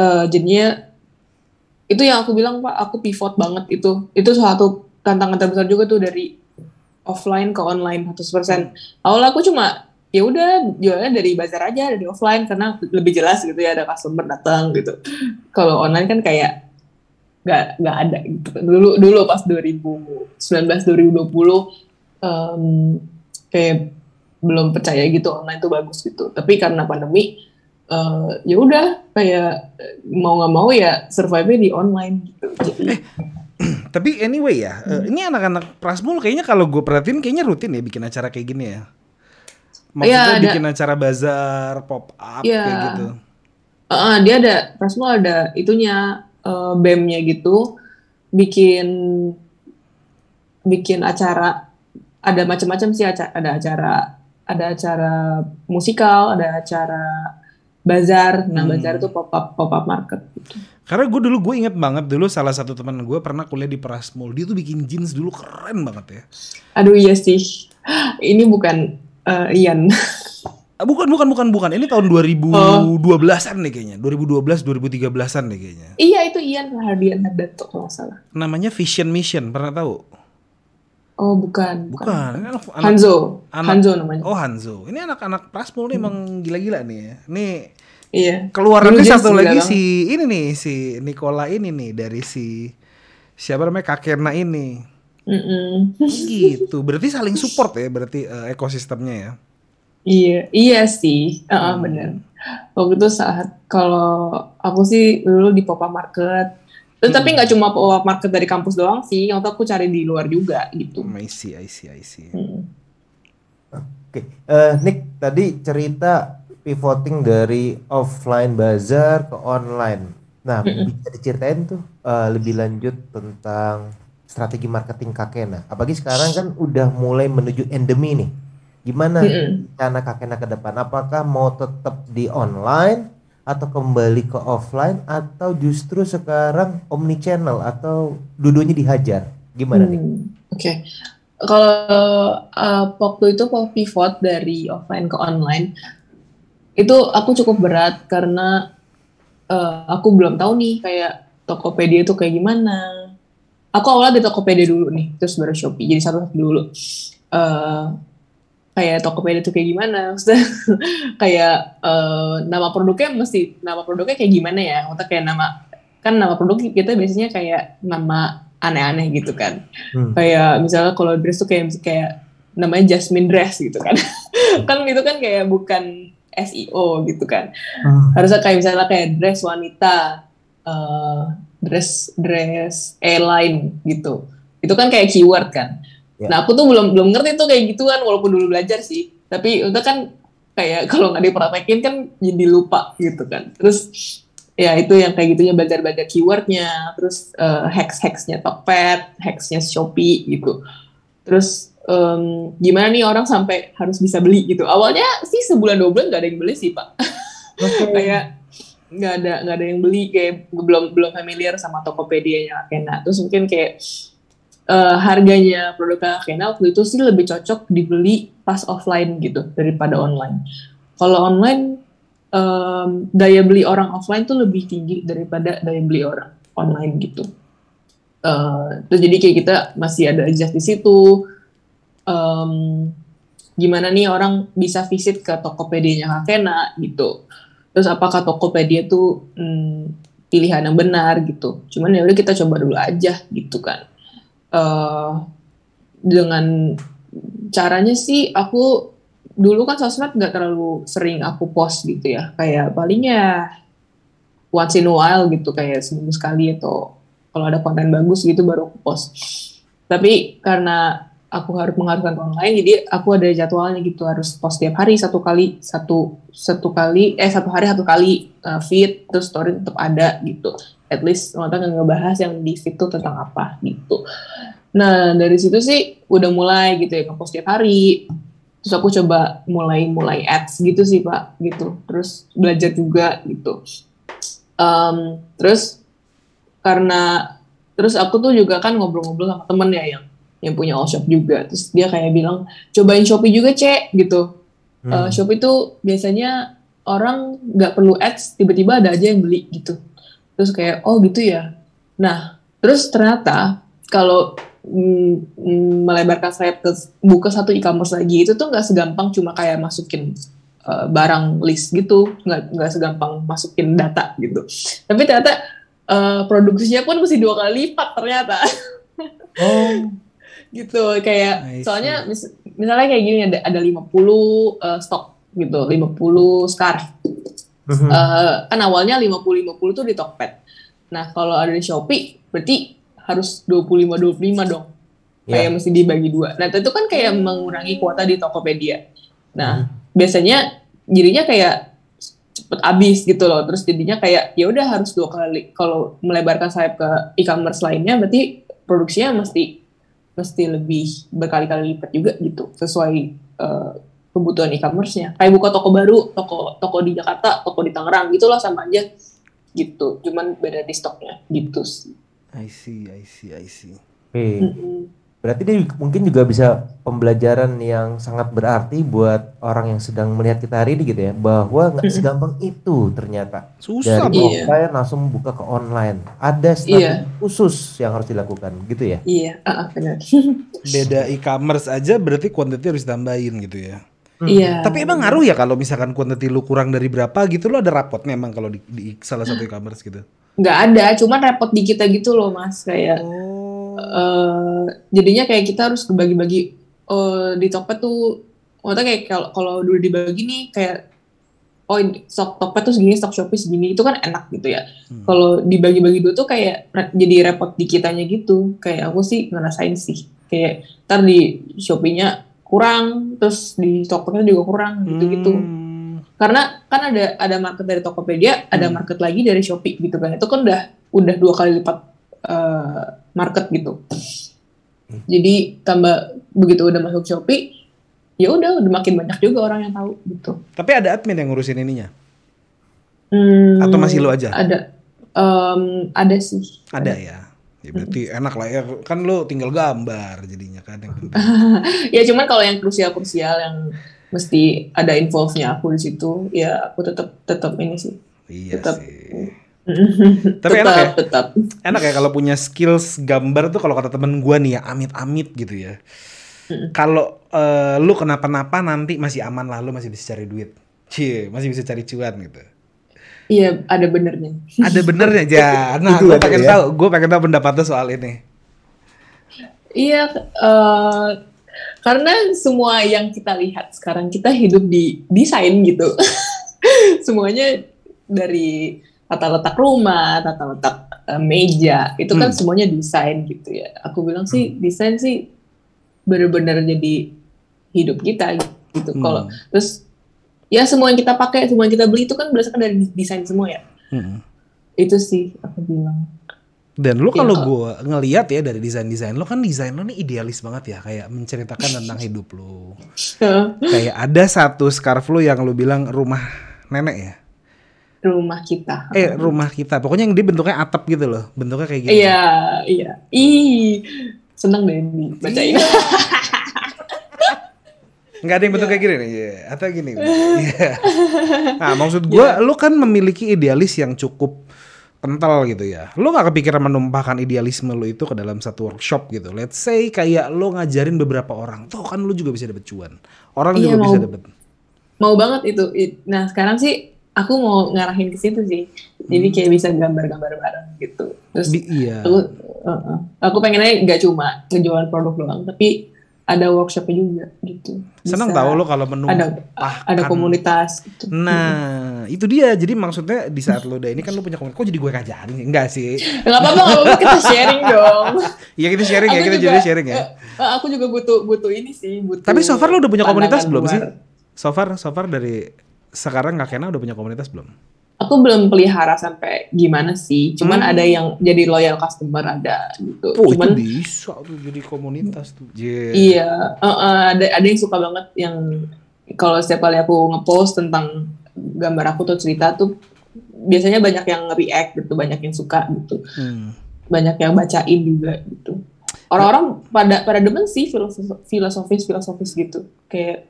S1: eh, jadinya itu yang aku bilang Pak, aku pivot banget itu. Itu suatu tantangan terbesar juga tuh dari offline ke online 100%. Awal aku cuma ya udah jualnya dari bazar aja dari offline karena lebih jelas gitu ya ada customer datang gitu. Kalau online kan kayak nggak nggak ada gitu. Dulu dulu pas 2019 2020 em, kayak belum percaya gitu online tuh bagus gitu. Tapi karena pandemi eh, ya udah kayak eh, mau nggak mau ya survive di online gitu. Jadi
S2: Tapi anyway ya, eh, ini anak-anak Prasmul kayaknya kalau gue perhatiin kayaknya rutin ya bikin acara kayak gini ya. Maksudnya
S1: Iya, ada.
S2: bikin acara bazar, pop up
S1: Iya.
S2: kayak gitu.
S1: Ah, dia ada Prasmo ada itunya eh, BEM-nya gitu bikin bikin acara ada macam-macam sih acara, ada acara ada acara musikal, ada acara bazar. Nah,
S2: Hmm.
S1: bazar itu pop up pop up market gitu.
S2: Karena gue dulu gue inget banget dulu salah satu teman gue pernah kuliah di Prasmul. Dia tuh bikin jeans dulu keren banget ya.
S1: Aduh iya sih. Ini bukan eh, Ian.
S2: Ah, Bukan, bukan, bukan, bukan. Ini tahun 2012-an deh kayaknya. 2012, 2013-an deh kayaknya.
S1: iya itu Ian Hardian Hardanto kalau salah.
S2: Namanya Vision Mission, pernah tahu?
S1: Oh bukan.
S2: Bukan. Ini anak, anak-
S1: Hanzo.
S2: anak-
S1: Hanzo namanya.
S2: Oh Hanzo. Ini anak-anak Prasmul nih emang gila-gila nih ya. Nih
S1: Iya.
S2: keluarannya
S1: Dulu dia
S2: satu lagi si ini nih si Nicola ini nih dari si siapa namanya Kakena ini.
S1: Mm-mm.
S2: Gitu. Berarti saling support ya berarti eh, ekosistemnya ya.
S1: Iya, iya sih, Heeh,
S2: Hmm.
S1: bener. Waktu itu saat kalau aku sih dulu di pop up market, Terus, tapi
S2: Hmm.
S1: nggak cuma pop up market dari kampus doang sih, waktu aku cari di luar juga gitu.
S2: I see, I see, I see.
S1: Hmm.
S3: Oke, eh, Nick tadi cerita pivoting dari offline bazar ke online. Nah, bisa diceritain tuh uh, lebih lanjut tentang strategi marketing Kakena. Apalagi sekarang kan udah mulai menuju endemi nih. Gimana rencana Kakena ke depan? Apakah mau tetap di online atau kembali ke offline atau justru sekarang omni channel atau dudunya dihajar? Gimana nih?
S1: Hmm, Oke. Kalau uh, waktu itu kalau pivot dari offline ke online itu aku cukup berat karena uh, aku belum tahu nih kayak Tokopedia itu kayak gimana. Aku awalnya di Tokopedia dulu nih, terus baru Shopee. Jadi satu-satu dulu. Uh, kayak Tokopedia itu kayak gimana? Maksudnya kayak uh, nama produknya mesti nama produknya kayak gimana ya? Maksudnya kayak nama kan nama produk kita biasanya kayak nama aneh-aneh gitu kan. Hmm. Kayak misalnya kalau dress tuh kayak kayak namanya Jasmine dress gitu kan. kan itu kan kayak bukan SEO gitu kan. Hmm. Harusnya kayak misalnya kayak dress wanita, uh, dress dress airline gitu. Itu kan kayak keyword kan. Yeah. Nah aku tuh belum belum ngerti tuh kayak gituan walaupun dulu belajar sih. Tapi itu kan kayak kalau nggak dipraktekin kan jadi lupa gitu kan. Terus ya itu yang kayak gitunya belajar-belajar keywordnya, terus uh, hacks-hacksnya Tokped, hacksnya Shopee gitu. Terus um, gimana nih orang sampai harus bisa beli gitu. Awalnya sih sebulan dua bulan nggak ada yang beli sih pak. Okay. kayak nggak ada nggak ada yang beli kayak belum belum familiar sama Tokopedia-nya Kena. Terus mungkin kayak uh, harganya produk Kena waktu itu sih lebih cocok dibeli pas offline gitu daripada online. Kalau online um, daya beli orang offline tuh lebih tinggi daripada daya beli orang online gitu. Uh, terus jadi kayak kita masih ada adjust di situ. Um, gimana nih orang bisa visit ke Tokopedia-nya Kakena gitu. Terus apakah Tokopedia tuh hmm, pilihan yang benar gitu. Cuman ya udah kita coba dulu aja gitu kan. Uh, dengan caranya sih aku dulu kan sosmed nggak terlalu sering aku post gitu ya. Kayak palingnya once in a while gitu kayak seminggu sekali atau kalau ada konten bagus gitu baru aku post. Tapi karena aku harus mengharuskan online jadi aku ada jadwalnya gitu harus post tiap hari satu kali satu satu kali eh satu hari satu kali uh, feed terus story tetap ada gitu at least nggak ngebahas yang di tuh tentang apa gitu. Nah dari situ sih udah mulai gitu ya ngepost tiap hari. Terus aku coba mulai mulai ads gitu sih pak gitu. Terus belajar juga gitu. Um, terus karena terus aku tuh juga kan ngobrol-ngobrol sama temen ya yang yang punya all shop juga. Terus dia kayak bilang cobain shopee juga cek gitu. Hmm. uh, shopee tuh biasanya orang nggak perlu ads tiba-tiba ada aja yang beli gitu terus kayak oh gitu ya? Nah terus ternyata kalau mm, melebarkan sayap ke buka satu e-commerce lagi itu tuh nggak segampang cuma kayak masukin uh, barang list gitu nggak nggak segampang masukin data gitu. Tapi ternyata uh, produksinya pun mesti dua kali lipat ternyata. Oh. Gitu kayak soalnya mis misalnya kayak gini ada ada 50 uh, stok gitu 50 scarf uh, kan awalnya 50 50 tuh di Tokped nah kalau ada di Shopee berarti harus 25 25 dong. Yeah. Kayak mesti dibagi dua. Nah, itu kan kayak mengurangi kuota di Tokopedia. Nah, hmm. biasanya jadinya kayak cepet habis gitu loh. Terus jadinya kayak ya udah harus dua kali. Kalau melebarkan sayap ke e-commerce lainnya berarti produksinya mesti mesti lebih berkali-kali lipat juga gitu sesuai uh, kebutuhan e-commerce-nya. Kayak buka toko baru, toko toko di Jakarta, toko di Tangerang gitulah sama aja gitu. Cuman beda di stoknya gitu sih.
S2: I see, I see, I see.
S3: Oke. Okay. Berarti dia mungkin juga bisa pembelajaran yang sangat berarti buat orang yang sedang melihat kita hari ini gitu ya, bahwa nggak segampang itu ternyata.
S2: Susah
S3: Dari iya. offline langsung buka ke online. Ada strategi iya. khusus yang harus dilakukan, gitu ya?
S1: Iya, uh, benar.
S2: Beda e-commerce aja berarti quantity harus tambahin gitu ya.
S1: Hmm. Iya.
S2: Tapi emang ngaruh ya kalau misalkan quantity lu kurang dari berapa gitu lo ada rapotnya emang kalau di, di salah satu e-commerce gitu
S1: nggak ada cuman repot di kita gitu loh mas kayak oh. uh, jadinya kayak kita harus bagi-bagi uh, di Tokped tuh maksudnya kayak kalau kalau dulu dibagi nih kayak oh stok Tokped tuh segini stok Shopee segini itu kan enak gitu ya hmm. kalau dibagi-bagi dulu tuh kayak jadi repot di kitanya gitu kayak aku sih ngerasain sih kayak ntar di Shopee-nya kurang terus di Tokpednya juga kurang gitu-gitu. Hmm. Karena kan ada ada market dari Tokopedia ada
S2: Hmm.
S1: market lagi dari Shopee gitu kan. Itu kan udah udah dua kali lipat eh, market gitu. Jadi tambah begitu udah masuk Shopee ya udah udah makin banyak juga orang yang tahu gitu.
S2: Tapi ada admin yang ngurusin ininya.
S1: Hmm,
S2: Atau masih lu aja?
S1: ada. Em, ada sih.
S2: Ada. ya. Ya berarti enak lah ya. Kan lu tinggal gambar jadinya kan yang penting.
S1: ya cuman kalau yang krusial-krusial yang mesti ada involve-nya aku di situ ya aku tetap tetap ini sih
S2: iya
S1: Tetap.
S2: sih. Tapi
S1: tetap
S2: enak ya?
S1: tetap
S2: Enak ya kalau punya skills gambar tuh kalau kata temen gua nih ya amit-amit gitu ya. Kalau eh, lu kenapa-napa nanti masih aman lah lu masih bisa cari duit. Cie, masih bisa cari cuan gitu.
S1: Iya ada benernya
S2: Ada benernya ja. Nah, gue pengen
S3: ya.
S2: tahu, gue pengen tahu pendapat lu soal ini.
S1: iya eh, karena semua yang kita lihat sekarang kita hidup di desain gitu semuanya dari tata letak rumah tata letak eh, meja itu kan
S2: Hmm.
S1: semuanya desain gitu ya aku bilang sih desain sih bener-bener jadi hidup kita gitu
S2: Hmm.
S1: kalau terus ya semua yang kita pakai semua yang kita beli itu kan berdasarkan dari desain semua ya
S2: Mm-mm.
S1: itu sih aku bilang
S2: Dan lu kalau
S1: kalau-
S2: gue ngeliat ya dari desain-desain lo kan desain lo nih idealis banget ya kayak menceritakan tentang hidup lu. Kayak ada satu scarf lu yang lu bilang rumah nenek ya.
S1: rumah kita
S2: Eh rumah kita. Pokoknya yang dia bentuknya atap gitu loh. Bentuknya kayak gitu.
S1: Iya, iya. Ih, seneng deh nih bacain.
S2: Nggak ada yang bentuk kayak gini nih. Iya. Atau gini. Iya. Nah maksud gue lu kan memiliki idealis yang cukup kental gitu ya. Lu nggak kepikiran menumpahkan idealisme lu itu ke dalam satu workshop gitu. Let's say kayak lu ngajarin beberapa orang. Tuh kan lu juga bisa dapet cuan. Orang
S1: Iya,
S2: juga bisa
S1: mau.
S2: dapet.
S1: mau banget itu. Nah, sekarang sih aku mau ngarahin ke situ sih. Jadi kayak bisa gambar-gambar bareng gitu. Terus
S2: Bi- iya.
S1: aku uh-uh. aku pengennya nggak cuma ngejualan produk doang, tapi ada workshopnya juga gitu.
S2: Senang tahu lo kalau menumpahkan.
S1: ada ada komunitas gitu.
S2: Nah, itu dia. Jadi maksudnya di saat lo udah ini kan lo punya komunitas. Kok jadi gue ngajarin sih? Enggak sih.
S1: Nggak apa-apa, nggak apa-apa kita sharing dong.
S2: Iya kita sharing ya, kita
S1: juga-
S2: jadi sharing ya.
S1: Eh, aku juga butuh butuh ini sih, butuh.
S2: Tapi so far lo udah punya komunitas belum sih? So far, so far dari sekarang Kak Kena udah punya komunitas belum?
S1: Aku belum pelihara sampai gimana sih, cuman
S2: Hmm.
S1: ada yang jadi loyal customer ada gitu.
S2: Oh
S1: cuman
S2: itu bisa tuh jadi komunitas tuh. Yeah.
S1: iya, eh, eh, ada ada yang suka banget yang kalau setiap kali aku ngepost tentang gambar aku tuh cerita tuh biasanya banyak yang react gitu, banyak yang suka gitu,
S2: Hmm.
S1: banyak yang bacain juga gitu. Orang-orang pada pada demen sih filosof- filosofis filosofis gitu, kayak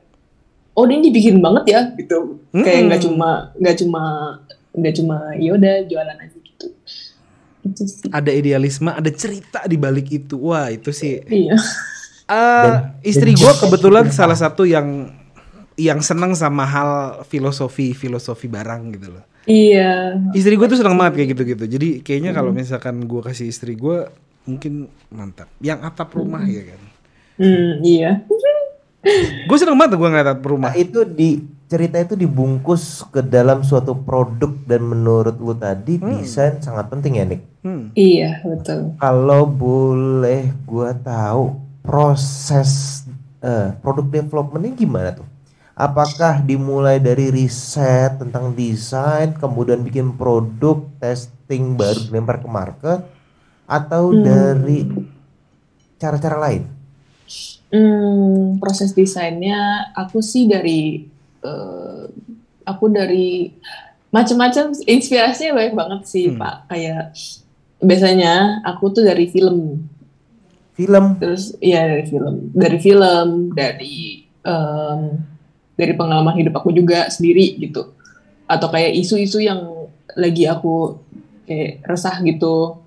S1: oh ini dibikin banget ya gitu, kayak nggak cuma nggak cuma nggak cuma yaudah jualan aja gitu. Itu sih.
S2: Ada idealisme, ada cerita di balik itu. Wah itu sih.
S1: Iya.
S2: Eh, istri gue kebetulan salah satu yang yang seneng sama hal filosofi filosofi barang gitu loh.
S1: Iya.
S2: Istri gue tuh seneng banget kayak gitu-gitu. Jadi kayaknya kalau misalkan gue kasih istri gue mungkin mantap. Yang atap rumah ya kan.
S1: Hmm, iya.
S2: Gue seneng banget gue ngeliat atap rumah.
S3: Nah, itu di cerita itu dibungkus ke dalam suatu produk dan menurut lu tadi desain sangat penting ya Nick.
S2: Hmm.
S1: Iya, betul.
S3: Kalau boleh gua tahu proses eh, produk developmentnya gimana tuh? Apakah dimulai dari riset tentang desain, kemudian bikin produk, testing baru dilempar ke market, atau
S1: Hmm.
S3: dari cara-cara lain?
S1: Hmm, proses desainnya aku sih dari eh, aku dari macam-macam inspirasinya banyak banget sih
S2: Hmm.
S1: Pak. Kayak biasanya aku tuh dari film,
S3: Film,
S1: terus ya dari film, dari film, dari em, dari pengalaman hidup aku juga sendiri gitu. Atau kayak isu-isu yang lagi aku kayak resah gitu.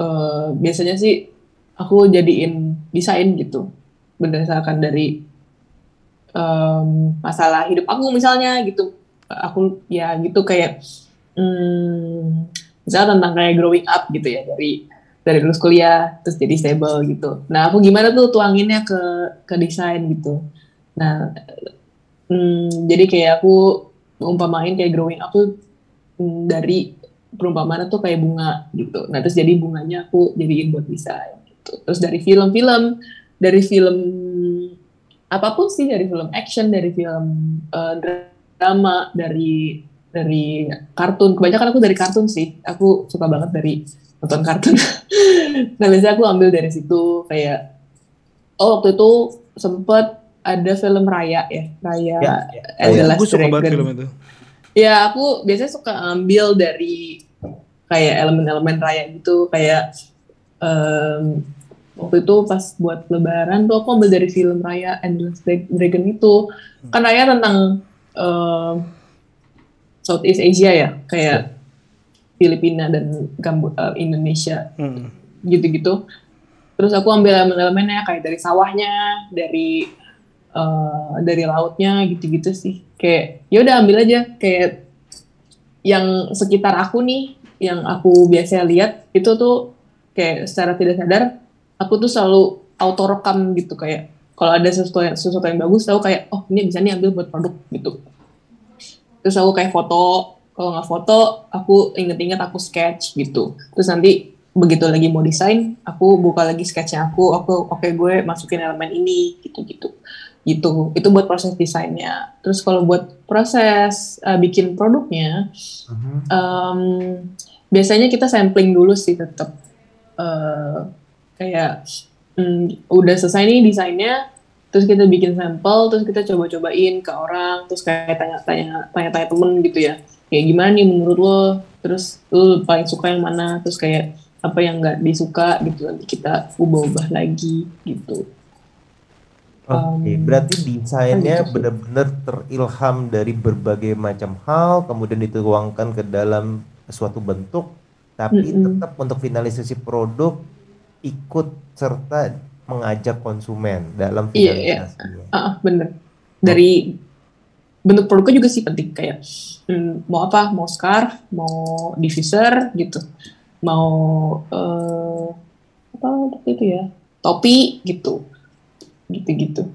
S1: Eh, biasanya sih aku jadiin desain gitu berdasarkan dari em, masalah hidup aku misalnya gitu. Aku ya gitu kayak hmm, misalnya tentang kayak growing up gitu ya dari dari lulus kuliah terus jadi stable gitu. Nah aku gimana tuh tuanginnya ke ke desain gitu. Nah hmm, jadi kayak aku umpamain kayak growing up tuh hmm, dari perumpamaan tuh kayak bunga gitu. Nah terus jadi bunganya aku jadiin buat desain gitu. Terus dari film-film dari film apa pun sih dari film action dari film eh, drama, dari dari kartun. Kebanyakan aku dari kartun sih. Aku suka banget dari nonton kartun. nah biasanya aku ambil dari situ kayak oh waktu itu sempet ada film Raya ya, Raya
S3: Ya, ya.
S2: Oh,
S1: Last
S2: gue suka banget film itu.
S1: Ya aku biasanya suka ambil dari kayak elemen-elemen Raya gitu kayak em, waktu itu pas buat Lebaran tuh aku ambil dari film Raya and the Last Dragon itu kan Raya tentang em, Southeast Asia ya kayak Filipina dan Gambo- eh, Indonesia
S2: Hmm.
S1: gitu-gitu. Terus aku ambil elemen-elemennya kayak dari sawahnya, dari eh, dari lautnya gitu-gitu sih. Kayak ya udah ambil aja kayak yang sekitar aku nih, yang aku biasa lihat itu tuh kayak secara tidak sadar aku tuh selalu auto rekam gitu kayak kalau ada sesuatu yang, sesuatu yang bagus aku kayak oh ini bisa nih ambil buat produk gitu. Terus aku kayak foto, kalau nggak foto aku inget-inget aku sketch gitu. Terus nanti begitu lagi mau desain, aku buka lagi sketchnya aku, aku oke gue masukin elemen ini gitu-gitu. Gitu. Itu buat proses desainnya. Terus kalau buat proses uh, bikin produknya,
S3: Mhm.
S1: em, biasanya kita sampling dulu sih tetap Eh, kayak mm, udah selesai nih desainnya terus kita bikin sampel terus kita coba-cobain ke orang terus kayak tanya-tanya tanya-tanya temen gitu ya. Kayak gimana nih menurut lo? Terus lo paling suka yang mana? Terus kayak apa yang nggak disuka gitu nanti kita ubah-ubah lagi gitu.
S3: Oke,
S1: Um,
S3: berarti desainnya
S1: gitu
S3: benar-benar terilham dari berbagai macam hal, kemudian dituangkan ke dalam suatu bentuk, tapi
S1: Mm-mm.
S3: tetap untuk finalisasi produk ikut serta mengajak konsumen dalam
S1: Iya, iya. Ah, ah, bener. Dari bentuk produknya juga sih penting kayak hmm, mau apa, mau scarf, mau diffuser gitu, mau eh, apa itu ya, topi gitu, gitu-gitu.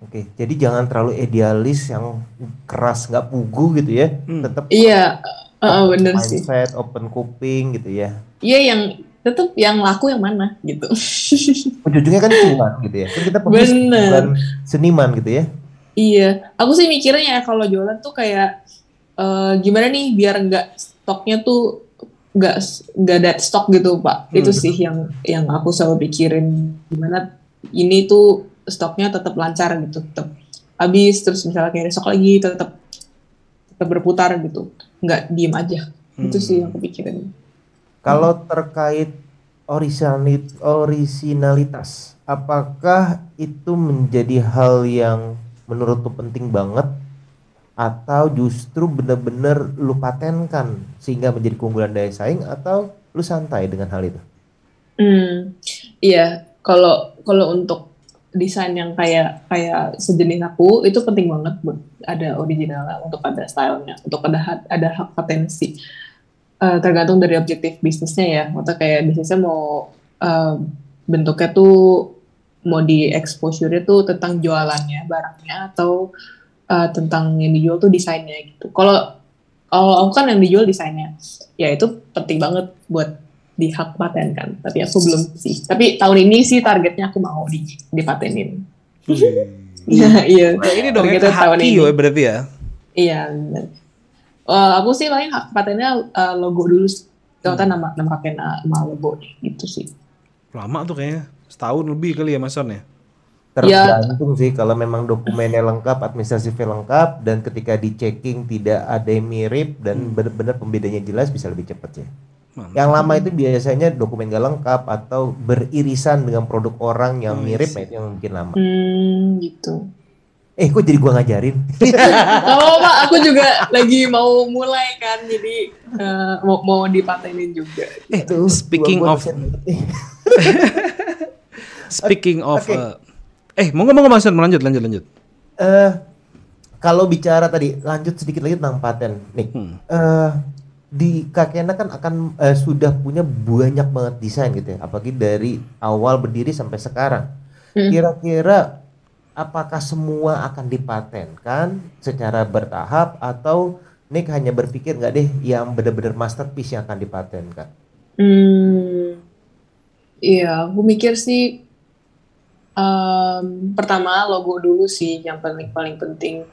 S3: Oke, jadi jangan terlalu idealis yang keras nggak pugu gitu ya,
S2: Hmm.
S3: tetap
S1: Iya, ah, ah, bener sih.
S3: mindset, open kuping gitu ya.
S1: Iya yang tetap yang laku yang mana gitu.
S3: Ujung-ujungnya kan cuan gitu ya. Kan kita
S1: Bener.
S3: bukan seniman gitu ya.
S1: Iya, aku sih mikirnya ya kalau jualan tuh kayak eh, gimana nih biar nggak stoknya tuh nggak nggak dead stock gitu pak. Itu
S2: Hmm.
S1: sih yang yang aku selalu pikirin gimana ini tuh stoknya tetap lancar gitu, tetap habis terus misalnya kayak besok lagi tetap tetap berputar gitu, nggak diem aja. Itu
S2: Hmm.
S1: sih yang aku pikirin.
S3: Kalau terkait originali- originalitas, apakah itu menjadi hal yang menurutku penting banget atau justru benar-benar lu patenkan sehingga menjadi keunggulan daya saing atau lu santai dengan hal itu?
S1: Hmm, iya. Kalau kalau untuk desain yang kayak kayak sejenis aku itu penting banget buat ada originalnya, untuk ada stylenya, untuk ada ada hak patensi. Eh, tergantung dari objektif bisnisnya ya. Maksudnya kayak bisnisnya mau eh, bentuknya tuh mau di exposure tuh tentang jualannya barangnya atau eh, tentang yang dijual tuh desainnya gitu. Kalau kalau aku kan yang dijual desainnya, ya itu penting banget buat di hak paten kan. Tapi aku belum sih. Tapi tahun ini sih targetnya aku mau di dipatenin. Iya, iya.
S2: Nah, ini dong
S1: Targetnya
S2: yang
S1: tahun ini.
S2: ya berarti ya.
S1: Iya. bener. Eh, aku sih paling patennya eh, logo dulu. Ternyata nama nama kakeknya nama logo gitu sih.
S2: Lama tuh kayaknya. Setahun lebih kali ya Mas Son ya.
S3: Tergantung sih kalau memang dokumennya lengkap, administratifnya lengkap dan ketika di checking tidak ada yang mirip dan benar-benar pembedanya jelas bisa lebih cepat ya.
S2: Mantap.
S3: Yang lama itu biasanya dokumen gak lengkap atau beririsan dengan produk orang yang
S2: Oh,
S3: mirip,
S2: iya
S3: nah itu yang bikin lama.
S1: Hmm, gitu.
S3: Eh, kok jadi gua ngajarin?
S1: Kalau Pak, aku juga lagi mau mulai kan, jadi eh, mau mau dipatenin juga.
S2: Eh,
S3: Aduh,
S2: speaking
S3: gua- gua
S2: of
S3: nih.
S2: speaking of
S3: Oke.
S2: uh, eh mau ngomong Mas lanjut lanjut lanjut.
S3: Eh, kalau bicara tadi, lanjut sedikit lagi tentang paten, Nick.
S2: Hmm.
S3: Eh, di Kakena kan akan eh, sudah punya banyak banget desain gitu ya, apalagi dari awal berdiri sampai sekarang.
S1: Hmm.
S3: Kira-kira apakah semua akan dipatenkan secara bertahap atau Nick hanya berpikir nggak deh yang benar-benar masterpiece yang akan dipatenkan?
S1: Hmm, iya, aku mikir sih em, pertama logo dulu sih yang paling paling penting.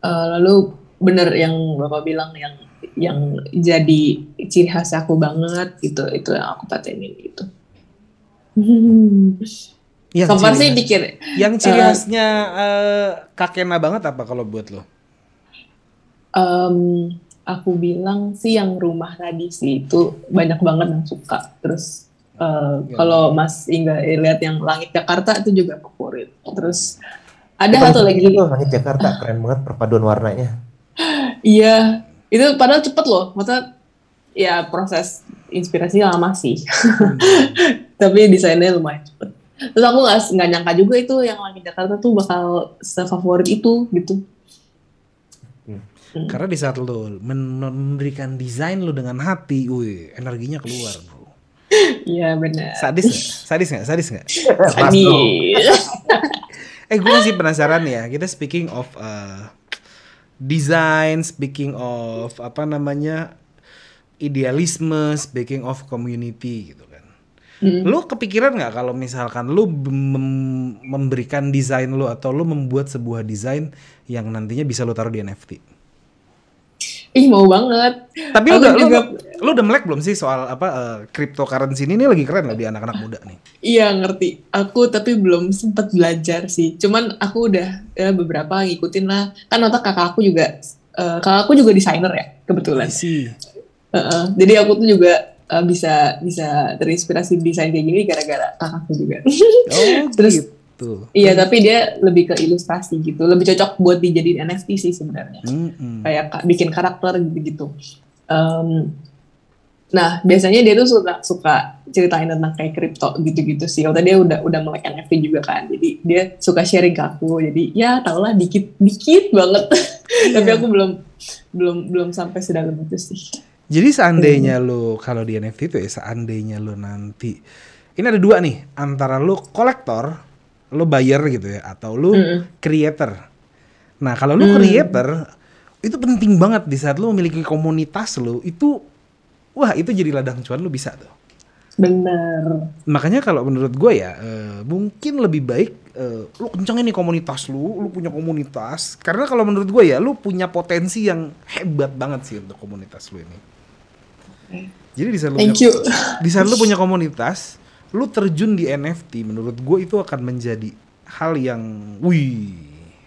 S1: Eh, lalu bener yang bapak bilang yang yang jadi ciri khas aku banget gitu itu yang aku patenin gitu
S2: Yang
S1: so far
S2: ciri
S1: sih pikir
S2: Yang ciri
S1: Eh,
S2: khasnya eh, kakena banget apa kalau buat lo?
S1: em, aku bilang sih yang rumah tadi sih itu banyak banget yang suka terus eh,
S2: Ya.
S1: kalau Mas Ingga lihat yang langit Jakarta itu juga favorit terus ada
S3: Itu
S1: satu lagi
S3: itu langit Jakarta keren banget perpaduan warnanya.
S1: Iya, itu padahal cepet loh. Maksudnya ya proses inspirasi lama sih. Tapi desainnya lumayan cepet. Terus aku nggak nggak nyangka juga itu yang langit Jakarta tuh bakal sefavorit itu gitu.
S2: Karena di saat lo men- memberikan desain lo dengan hati, wih, energinya keluar, bro.
S1: Iya benar.
S2: Sadis nggak? Sadis nggak? Sadis nggak?
S3: Bro.
S2: Eh, gue masih penasaran ya. Kita speaking of uh, design, speaking of apa namanya idealisme, speaking of community gitu.
S1: Hmm.
S2: Lu kepikiran nggak kalau misalkan lu mem- memberikan desain lu atau lu membuat sebuah desain yang nantinya bisa lu taruh di NFT?
S1: ih mau banget.
S2: Tapi lu udah, lu,
S1: juga-
S2: lu udah melek belum sih soal apa uh, cryptocurrency ini, ini lagi keren loh di anak-anak muda nih.
S1: Iya ngerti. Aku tapi belum sempat belajar sih. Cuman aku udah ya, beberapa ngikutin lah. Kan otak kakak aku juga, eh, kakak aku juga desainer ya kebetulan.
S2: I see.
S1: Heeh. Jadi aku tuh juga eh, bisa bisa terinspirasi desain kayak gini gara-gara kakakku juga.
S2: Oh
S1: Terus-
S2: gitu.
S1: iya, tapi dia lebih ke ilustrasi gitu. Lebih cocok buat dijadiin NFT sih sebenarnya.
S2: Mm-mm.
S1: Kayak ka- bikin karakter gitu-gitu. Em, nah, biasanya dia tuh suka suka ceritain tentang kayak kripto gitu-gitu sih. Waktu dia udah udah melek NFT juga kan. Jadi dia suka sharing ke aku. Jadi ya tau lah dikit dikit banget. tapi aku belum belum belum sampai sedalam itu sih.
S2: Jadi seandainya lu kalau di NFT itu ya seandainya lu nanti ini ada dua nih antara lu kolektor, lu buyer gitu ya atau lu
S1: Mm-mm.
S2: creator. Nah, kalau lu
S1: Hmm.
S2: creator itu penting banget di saat lu memiliki komunitas lu itu wah itu jadi ladang cuan lu bisa tuh.
S1: Bener.
S2: Makanya kalau menurut gue ya eh, mungkin lebih baik eh, lu kencengin nih komunitas lu, lu punya komunitas. Karena kalau menurut gue ya lu punya potensi yang hebat banget sih untuk komunitas lu ini. Jadi di saat lu
S1: Thank
S2: punya,
S1: you.
S2: di saat lu punya komunitas, lu terjun di NFT menurut gue itu akan menjadi hal yang wih,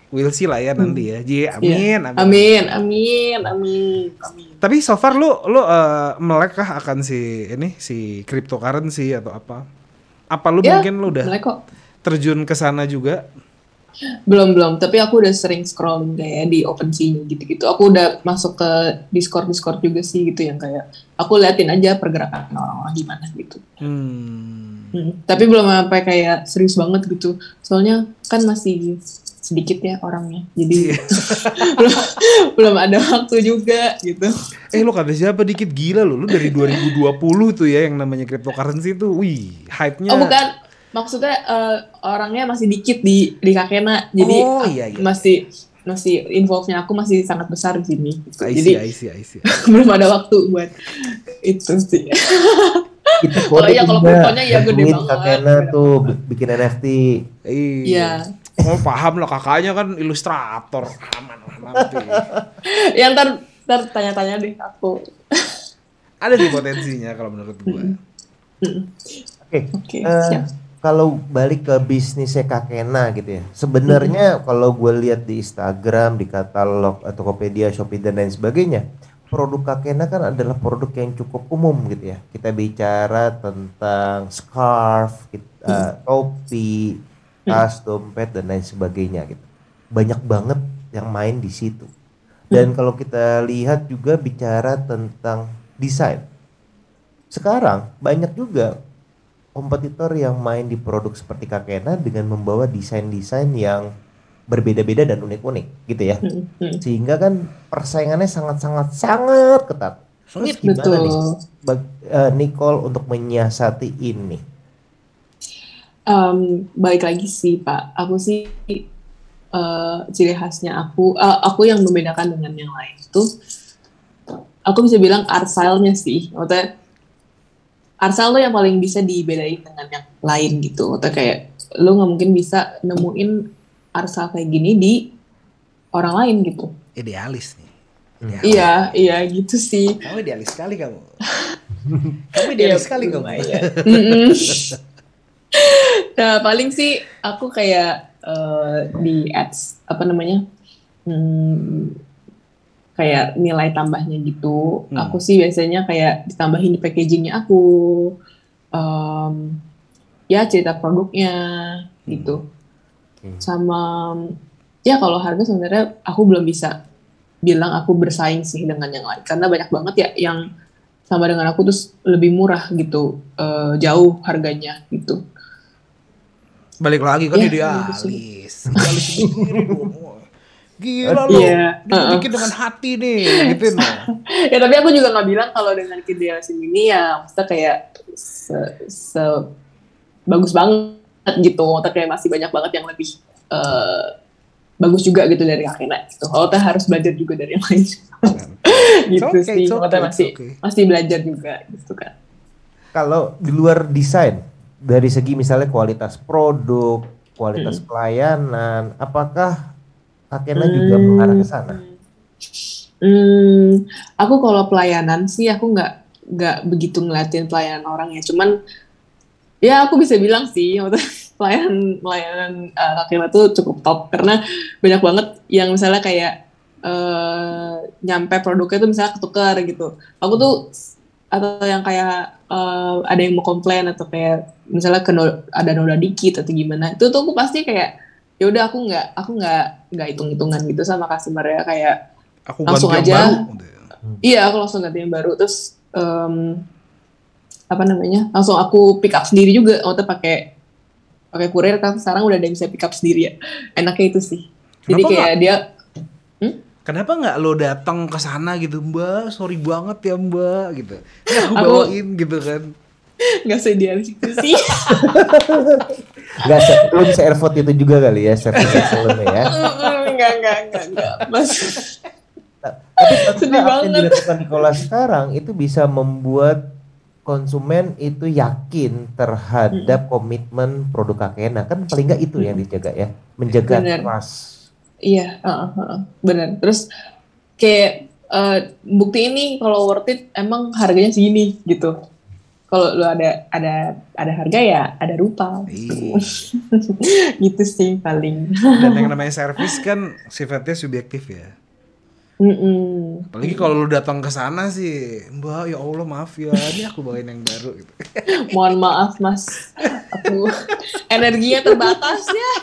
S2: we'll see lah ya nanti ya. Ji, amin,
S1: Iya.
S2: amin.
S1: Amin, amin, amin, amin.
S2: Tapi so far lu lu eh, melek kah akan si ini si cryptocurrency atau apa? Apa lu
S1: Ya,
S2: mungkin lu udah
S1: kok.
S2: terjun ke sana juga?
S1: Belum belum, tapi aku udah sering scrolling kayak di OpenSea gitu-gitu. Aku udah masuk ke Discord Discord juga sih gitu yang kayak aku liatin aja pergerakan orang-orang gimana gitu.
S2: Hmm.
S1: Hmm, Tapi belum sampai kayak serius banget gitu. Soalnya kan masih sedikit ya orangnya. Jadi belum, belum ada waktu juga gitu.
S2: Eh lu kata siapa dikit gila lu. Lu dari 2020 tuh ya yang namanya cryptocurrency tuh. Wih, hype-nya.
S1: Oh bukan, maksudnya eh, orangnya masih dikit di di Kakena. Jadi
S2: Oh, iya, iya.
S1: masih masih involve-nya aku masih sangat besar di sini. gitu.
S2: I
S1: Jadi
S2: see, I see, I see.
S1: belum ada waktu buat itu sih.
S3: Itu
S1: Oh iya, kalau kriptonya ya gede banget.
S3: Kakena tuh bi- bikin NFT.
S1: Iya.
S2: Oh paham lah kakaknya kan ilustrator. Aman lah nanti.
S1: Ya ntar ntar tanya-tanya deh aku.
S2: Ada sih potensinya kalau menurut gue.
S3: Oke.
S1: Oke,
S3: eh,
S1: siap.
S3: Kalau balik ke bisnisnya Kakena gitu ya. Sebenarnya kalau gue lihat di Instagram, di katalog Tokopedia, Shopee dan lain sebagainya, produk Kakena kan adalah produk yang cukup umum gitu ya. Kita bicara tentang scarf, kit- eh, topi, tas, dompet dan lain sebagainya gitu. Banyak banget yang main di situ. Dan kalau kita lihat juga bicara tentang desain. Sekarang banyak juga kompetitor yang main di produk seperti Kakena dengan membawa desain-desain yang berbeda-beda dan unik-unik gitu ya.
S1: Hmm, hmm.
S3: Sehingga kan persaingannya sangat-sangat sangat ketat. Terus gimana
S1: Betul.
S3: nih bag- eh, Nicole untuk menyiasati ini?
S1: Em, balik lagi sih Pak, aku sih eh, ciri khasnya aku, eh, aku yang membedakan dengan yang lain itu, aku bisa bilang art style-nya sih, maksudnya style tuh yang paling bisa dibedain dengan yang lain gitu, maksudnya kayak lu nggak mungkin bisa nemuin art style kayak gini di orang lain gitu.
S2: Idealis nih. Ya,
S1: Iya, iya gitu sih.
S2: Kamu idealis sekali kamu. kamu idealis
S1: Iya,
S2: sekali kamu.
S1: Mm-mm. nah paling sih aku kayak eh, di ads apa namanya hmm, kayak nilai tambahnya gitu.
S2: Hmm.
S1: Aku sih biasanya kayak ditambahin di packagingnya aku, Em, ya cerita produknya gitu.
S3: Oke.
S1: Sama ya kalau harga sebenarnya aku belum bisa bilang aku bersaing sih dengan yang lain karena banyak banget ya yang sama dengan aku terus lebih murah gitu eh, jauh harganya gitu
S2: Balik lagi kan
S1: Iya,
S2: idealis. Idealis sendiri dong. Gila lo.
S1: Iya,
S2: Dia
S1: uh-uh.
S2: bikin dengan hati nih, gitu no.
S1: ya tapi aku juga nggak bilang kalau dengan idealisme ini ya maksudnya kayak se, se- bagus banget gitu maksudnya kayak masih banyak banget yang lebih eh, bagus juga gitu dari Kakena gitu kalau teh harus belajar juga dari yang lain gitu
S2: okay,
S1: sih
S2: okay,
S1: masih
S2: okay.
S1: masih belajar juga gitu kan
S3: Kalau di luar desain, dari segi misalnya kualitas produk, kualitas
S1: Hmm.
S3: pelayanan, apakah Kakena juga mengarah ke sana?
S1: Hmm, aku kalau pelayanan sih aku nggak nggak begitu ngeliatin pelayanan orang ya. Cuman ya aku bisa bilang sih pelayanan pelayanan uh, tuh cukup top karena banyak banget yang misalnya kayak eh, nyampe produknya tuh misalnya ketukar gitu. Aku tuh atau yang kayak eh, ada yang mau komplain atau kayak misalnya keno, ada noda dikit atau gimana itu tuh aku pasti kayak ya udah aku nggak aku nggak nggak hitung hitungan gitu sama customer ya kayak
S2: Aku
S1: Langsung aja.
S2: baru.
S1: Iya, aku langsung ganti yang baru. Terus em, apa namanya? Langsung aku pick up sendiri juga. Waktu pakai pakai kurir kan sekarang udah ada yang bisa pick up sendiri ya. Enaknya itu sih. Jadi
S2: Kenapa
S1: kayak dia
S2: Kenapa nggak lo datang ke sana gitu, Mbak? Sorry banget ya, Mbak, gitu. Ya, aku
S1: Aku-
S2: bawain gitu kan.
S1: Nggak seidealis itu sih.
S3: Enggak, se- lu bisa airvote itu juga kali ya, service excellence ya.
S1: Enggak, enggak, enggak, enggak. Mas,
S3: Tapi
S1: Sedih
S3: apa yang dilakukan Nikola sekarang itu bisa membuat konsumen itu yakin terhadap komitmen produk Kakena. Kan paling nggak itu yang dijaga ya, menjaga
S1: Bener.
S3: trust.
S1: iya, heeh, heeh, benar. Terus kayak eh, bukti ini kalau worth it emang harganya segini gitu. Kalau lu ada ada ada harga ya ada rupa.
S2: Iya.
S1: gitu sih paling.
S2: Dan yang namanya servis kan sifatnya subjektif ya.
S1: Mm-mm.
S2: Apalagi kalau lu datang ke sana sih, Mbak, ya Allah maaf ya, ini aku bawain yang baru gitu.
S1: Mohon maaf mas, aku energinya terbatas ya.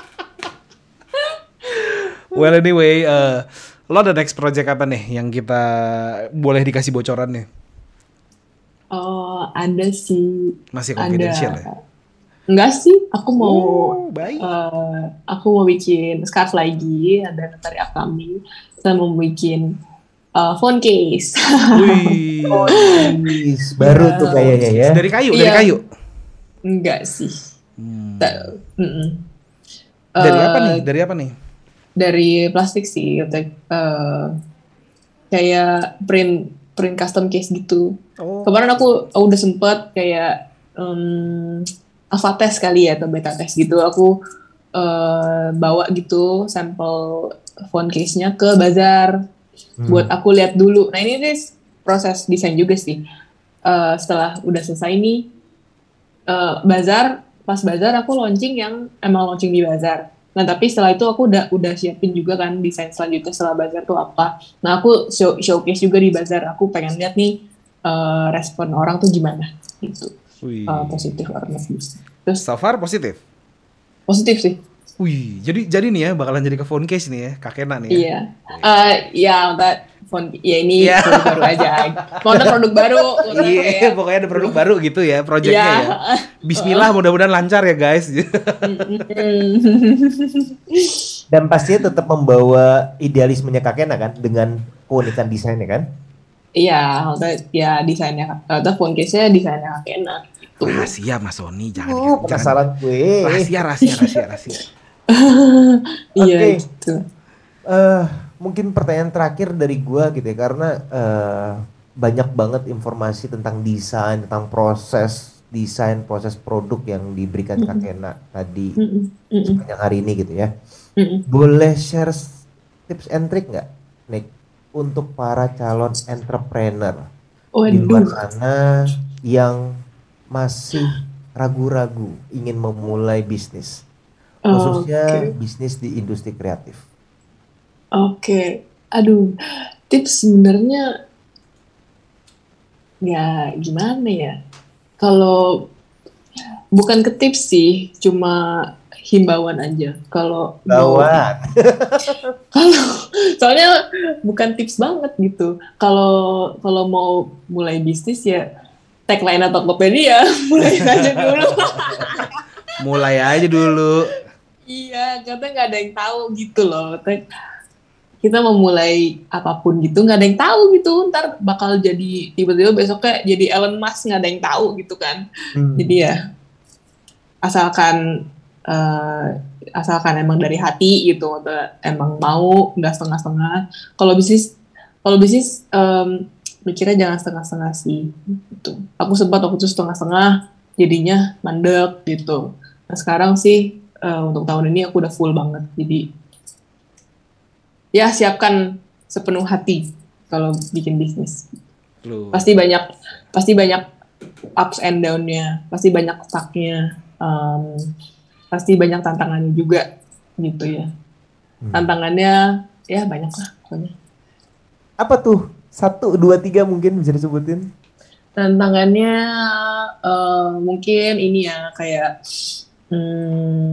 S2: Well anyway, eh, lo ada next project apa nih yang kita boleh dikasih bocoran nih?
S1: Oh ada sih,
S2: Masih
S1: ada.
S2: confidential ya?
S1: Enggak sih, aku mau
S2: Oh, baik.
S1: eh, aku mau bikin scarf lagi, ada dari upcoming. Saya mau bikin eh, phone case.
S2: Wih.
S3: Baru tuh kayaknya ya.
S2: Dari kayu, dari
S1: Iya.
S2: kayu.
S1: Enggak sih.
S2: Hmm. Dari
S1: Eh,
S2: apa nih? Dari apa nih?
S1: Dari plastik sih, kayak eh, kayak print print custom case gitu.
S2: Oh.
S1: Kemarin aku aku udah sempet kayak um, alpha test kali ya atau beta test gitu. Aku eh, bawa gitu sampel phone case-nya ke bazar
S3: Hmm.
S1: buat aku lihat dulu. Nah ini nih proses desain juga sih. Eh, setelah udah selesai nih eh, bazar, pas bazar aku launching yang emang launching di bazar. Nah tapi setelah itu aku udah udah siapin juga kan desain selanjutnya setelah bazar tuh apa. Nah aku show, showcase juga di bazar. Aku pengen lihat nih eh, respon orang tuh gimana gitu.
S2: Wih.
S1: Eh, positif or negatif. Terus
S2: So far positif.
S1: positif sih.
S2: Wih, jadi jadi nih ya bakalan jadi ke phone case nih ya, kakena nih ya.
S1: Iya. Eh ya, that phone ya ini
S2: Iya.
S1: produk baru aja. Mau ada produk baru.
S2: Iya,
S1: kayak-
S2: pokoknya ada produk baru gitu ya, projectnya
S1: Iya.
S2: ya. Bismillah, mudah-mudahan lancar ya guys.
S3: Dan pastinya tetap membawa idealismenya Kakena kan dengan keunikan desainnya kan.
S1: Iya, maksudnya ya desainnya, atau phone case-nya desainnya Kakena. Gitu.
S2: rahasia Mas Sony, jangan
S3: Oh,
S2: jangan-
S3: penasaran gue.
S2: Rahasia, rahasia, rahasia, rahasia.
S1: Iya,
S3: Oke.
S1: gitu.
S3: eh mungkin pertanyaan terakhir dari gua gitu ya karena eh, banyak banget informasi tentang desain, tentang proses desain, proses produk yang diberikan Kak Kena tadi
S1: Mm-mm, mm-mm,
S3: sepanjang hari ini gitu ya.
S1: mm-mm.
S3: Boleh share tips and trick nggak, Nick? untuk para calon entrepreneur di luar sana yang masih ragu-ragu ingin memulai bisnis, khususnya
S1: Oke.
S3: bisnis di industri kreatif.
S1: Oke. Aduh, tips sebenarnya ya gimana ya? Kalau bukan ke tips sih, cuma himbauan aja. Kalau
S3: Gawat.
S1: kalau soalnya bukan tips banget gitu. Kalau kalau mau mulai bisnis ya tagline atau Tokopedia mulai aja dulu.
S2: Mulai aja dulu.
S1: Iya, karena nggak ada yang tahu gitu loh. Kita mau mulai apa pun gitu nggak ada yang tahu gitu. Ntar bakal jadi tiba-tiba besoknya jadi Elon Musk nggak ada yang tahu gitu kan.
S3: Hmm.
S1: Jadi ya asalkan eh, asalkan emang dari hati gitu, emang mau nggak setengah-setengah. Kalau bisnis kalau bisnis em, mikirnya jangan setengah-setengah sih. Gitu. Aku sempat waktu itu setengah-setengah, jadinya mandek gitu. Nah sekarang sih eh, untuk tahun ini aku udah full banget. Jadi ya siapkan sepenuh hati kalau bikin bisnis
S2: Lu.
S1: pasti banyak pasti banyak ups and down-nya pasti banyak stuck-nya em, pasti banyak tantangannya juga gitu ya
S3: Hmm.
S1: tantangannya ya banyak lah pokoknya
S3: Apa tuh? Satu, dua, tiga mungkin bisa disebutin.
S1: tantangannya eh, mungkin ini ya kayak hmm,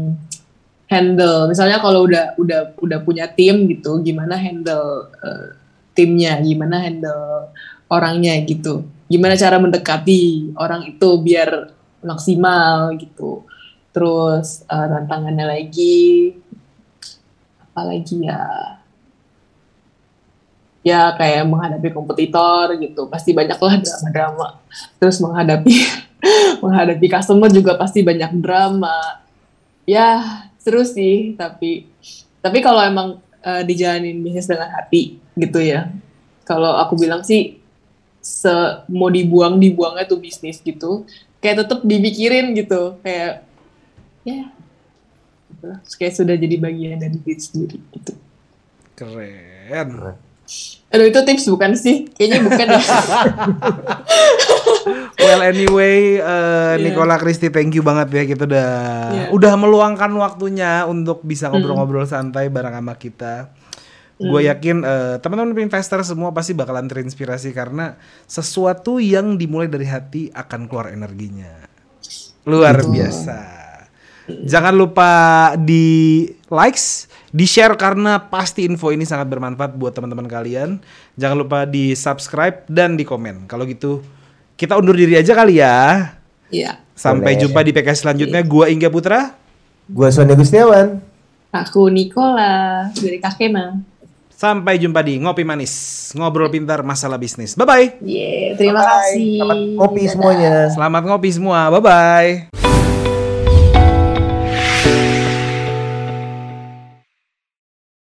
S1: handle. Misalnya kalau udah udah udah punya tim gitu gimana handle eh, timnya? Gimana handle orangnya gitu? Gimana cara mendekati orang itu biar maksimal gitu? Terus eh, tantangannya lagi apa lagi ya? Ya kayak menghadapi kompetitor gitu. Pasti banyak lah drama-drama. Terus menghadapi menghadapi customer juga pasti banyak drama. Ya seru sih tapi tapi kalau emang eh, dijalanin bisnis dengan hati gitu ya kalau aku bilang sih se mau dibuang dibuangnya tuh bisnis gitu kayak tetap dipikirin gitu kayak ya gitu lah. kayak sudah jadi bagian dari diri sendiri gitu
S2: Keren.
S1: Aduh itu tips bukan sih kayaknya bukan ya
S2: Well anyway, eh,
S1: Iya.
S2: Nicola Christie thank you banget ya kita udah
S1: Iya.
S2: udah meluangkan waktunya untuk bisa ngobrol-ngobrol santai bareng sama kita. Gue yakin eh, teman-teman investor semua pasti bakalan terinspirasi karena sesuatu yang dimulai dari hati akan keluar energinya. Luar biasa. Jangan lupa di likes, di share karena pasti info ini sangat bermanfaat buat teman-teman kalian. Jangan lupa di subscribe dan di komen. Kalau gitu kita undur diri aja kali ya.
S1: Iya
S2: Sampai
S3: Boleh.
S2: jumpa di PK selanjutnya. Gua Ingga Putra.
S3: Gua Sony Gustiawan.
S1: aku Nicola dari Kakena
S2: Sampai jumpa di Ngopi Manis. Ngobrol pintar masalah bisnis. Bye-bye.
S1: Yeah, terima
S3: Bye.
S1: kasih.
S3: Selamat kopi
S1: Dadah.
S3: semuanya.
S2: Selamat ngopi semua. Bye-bye.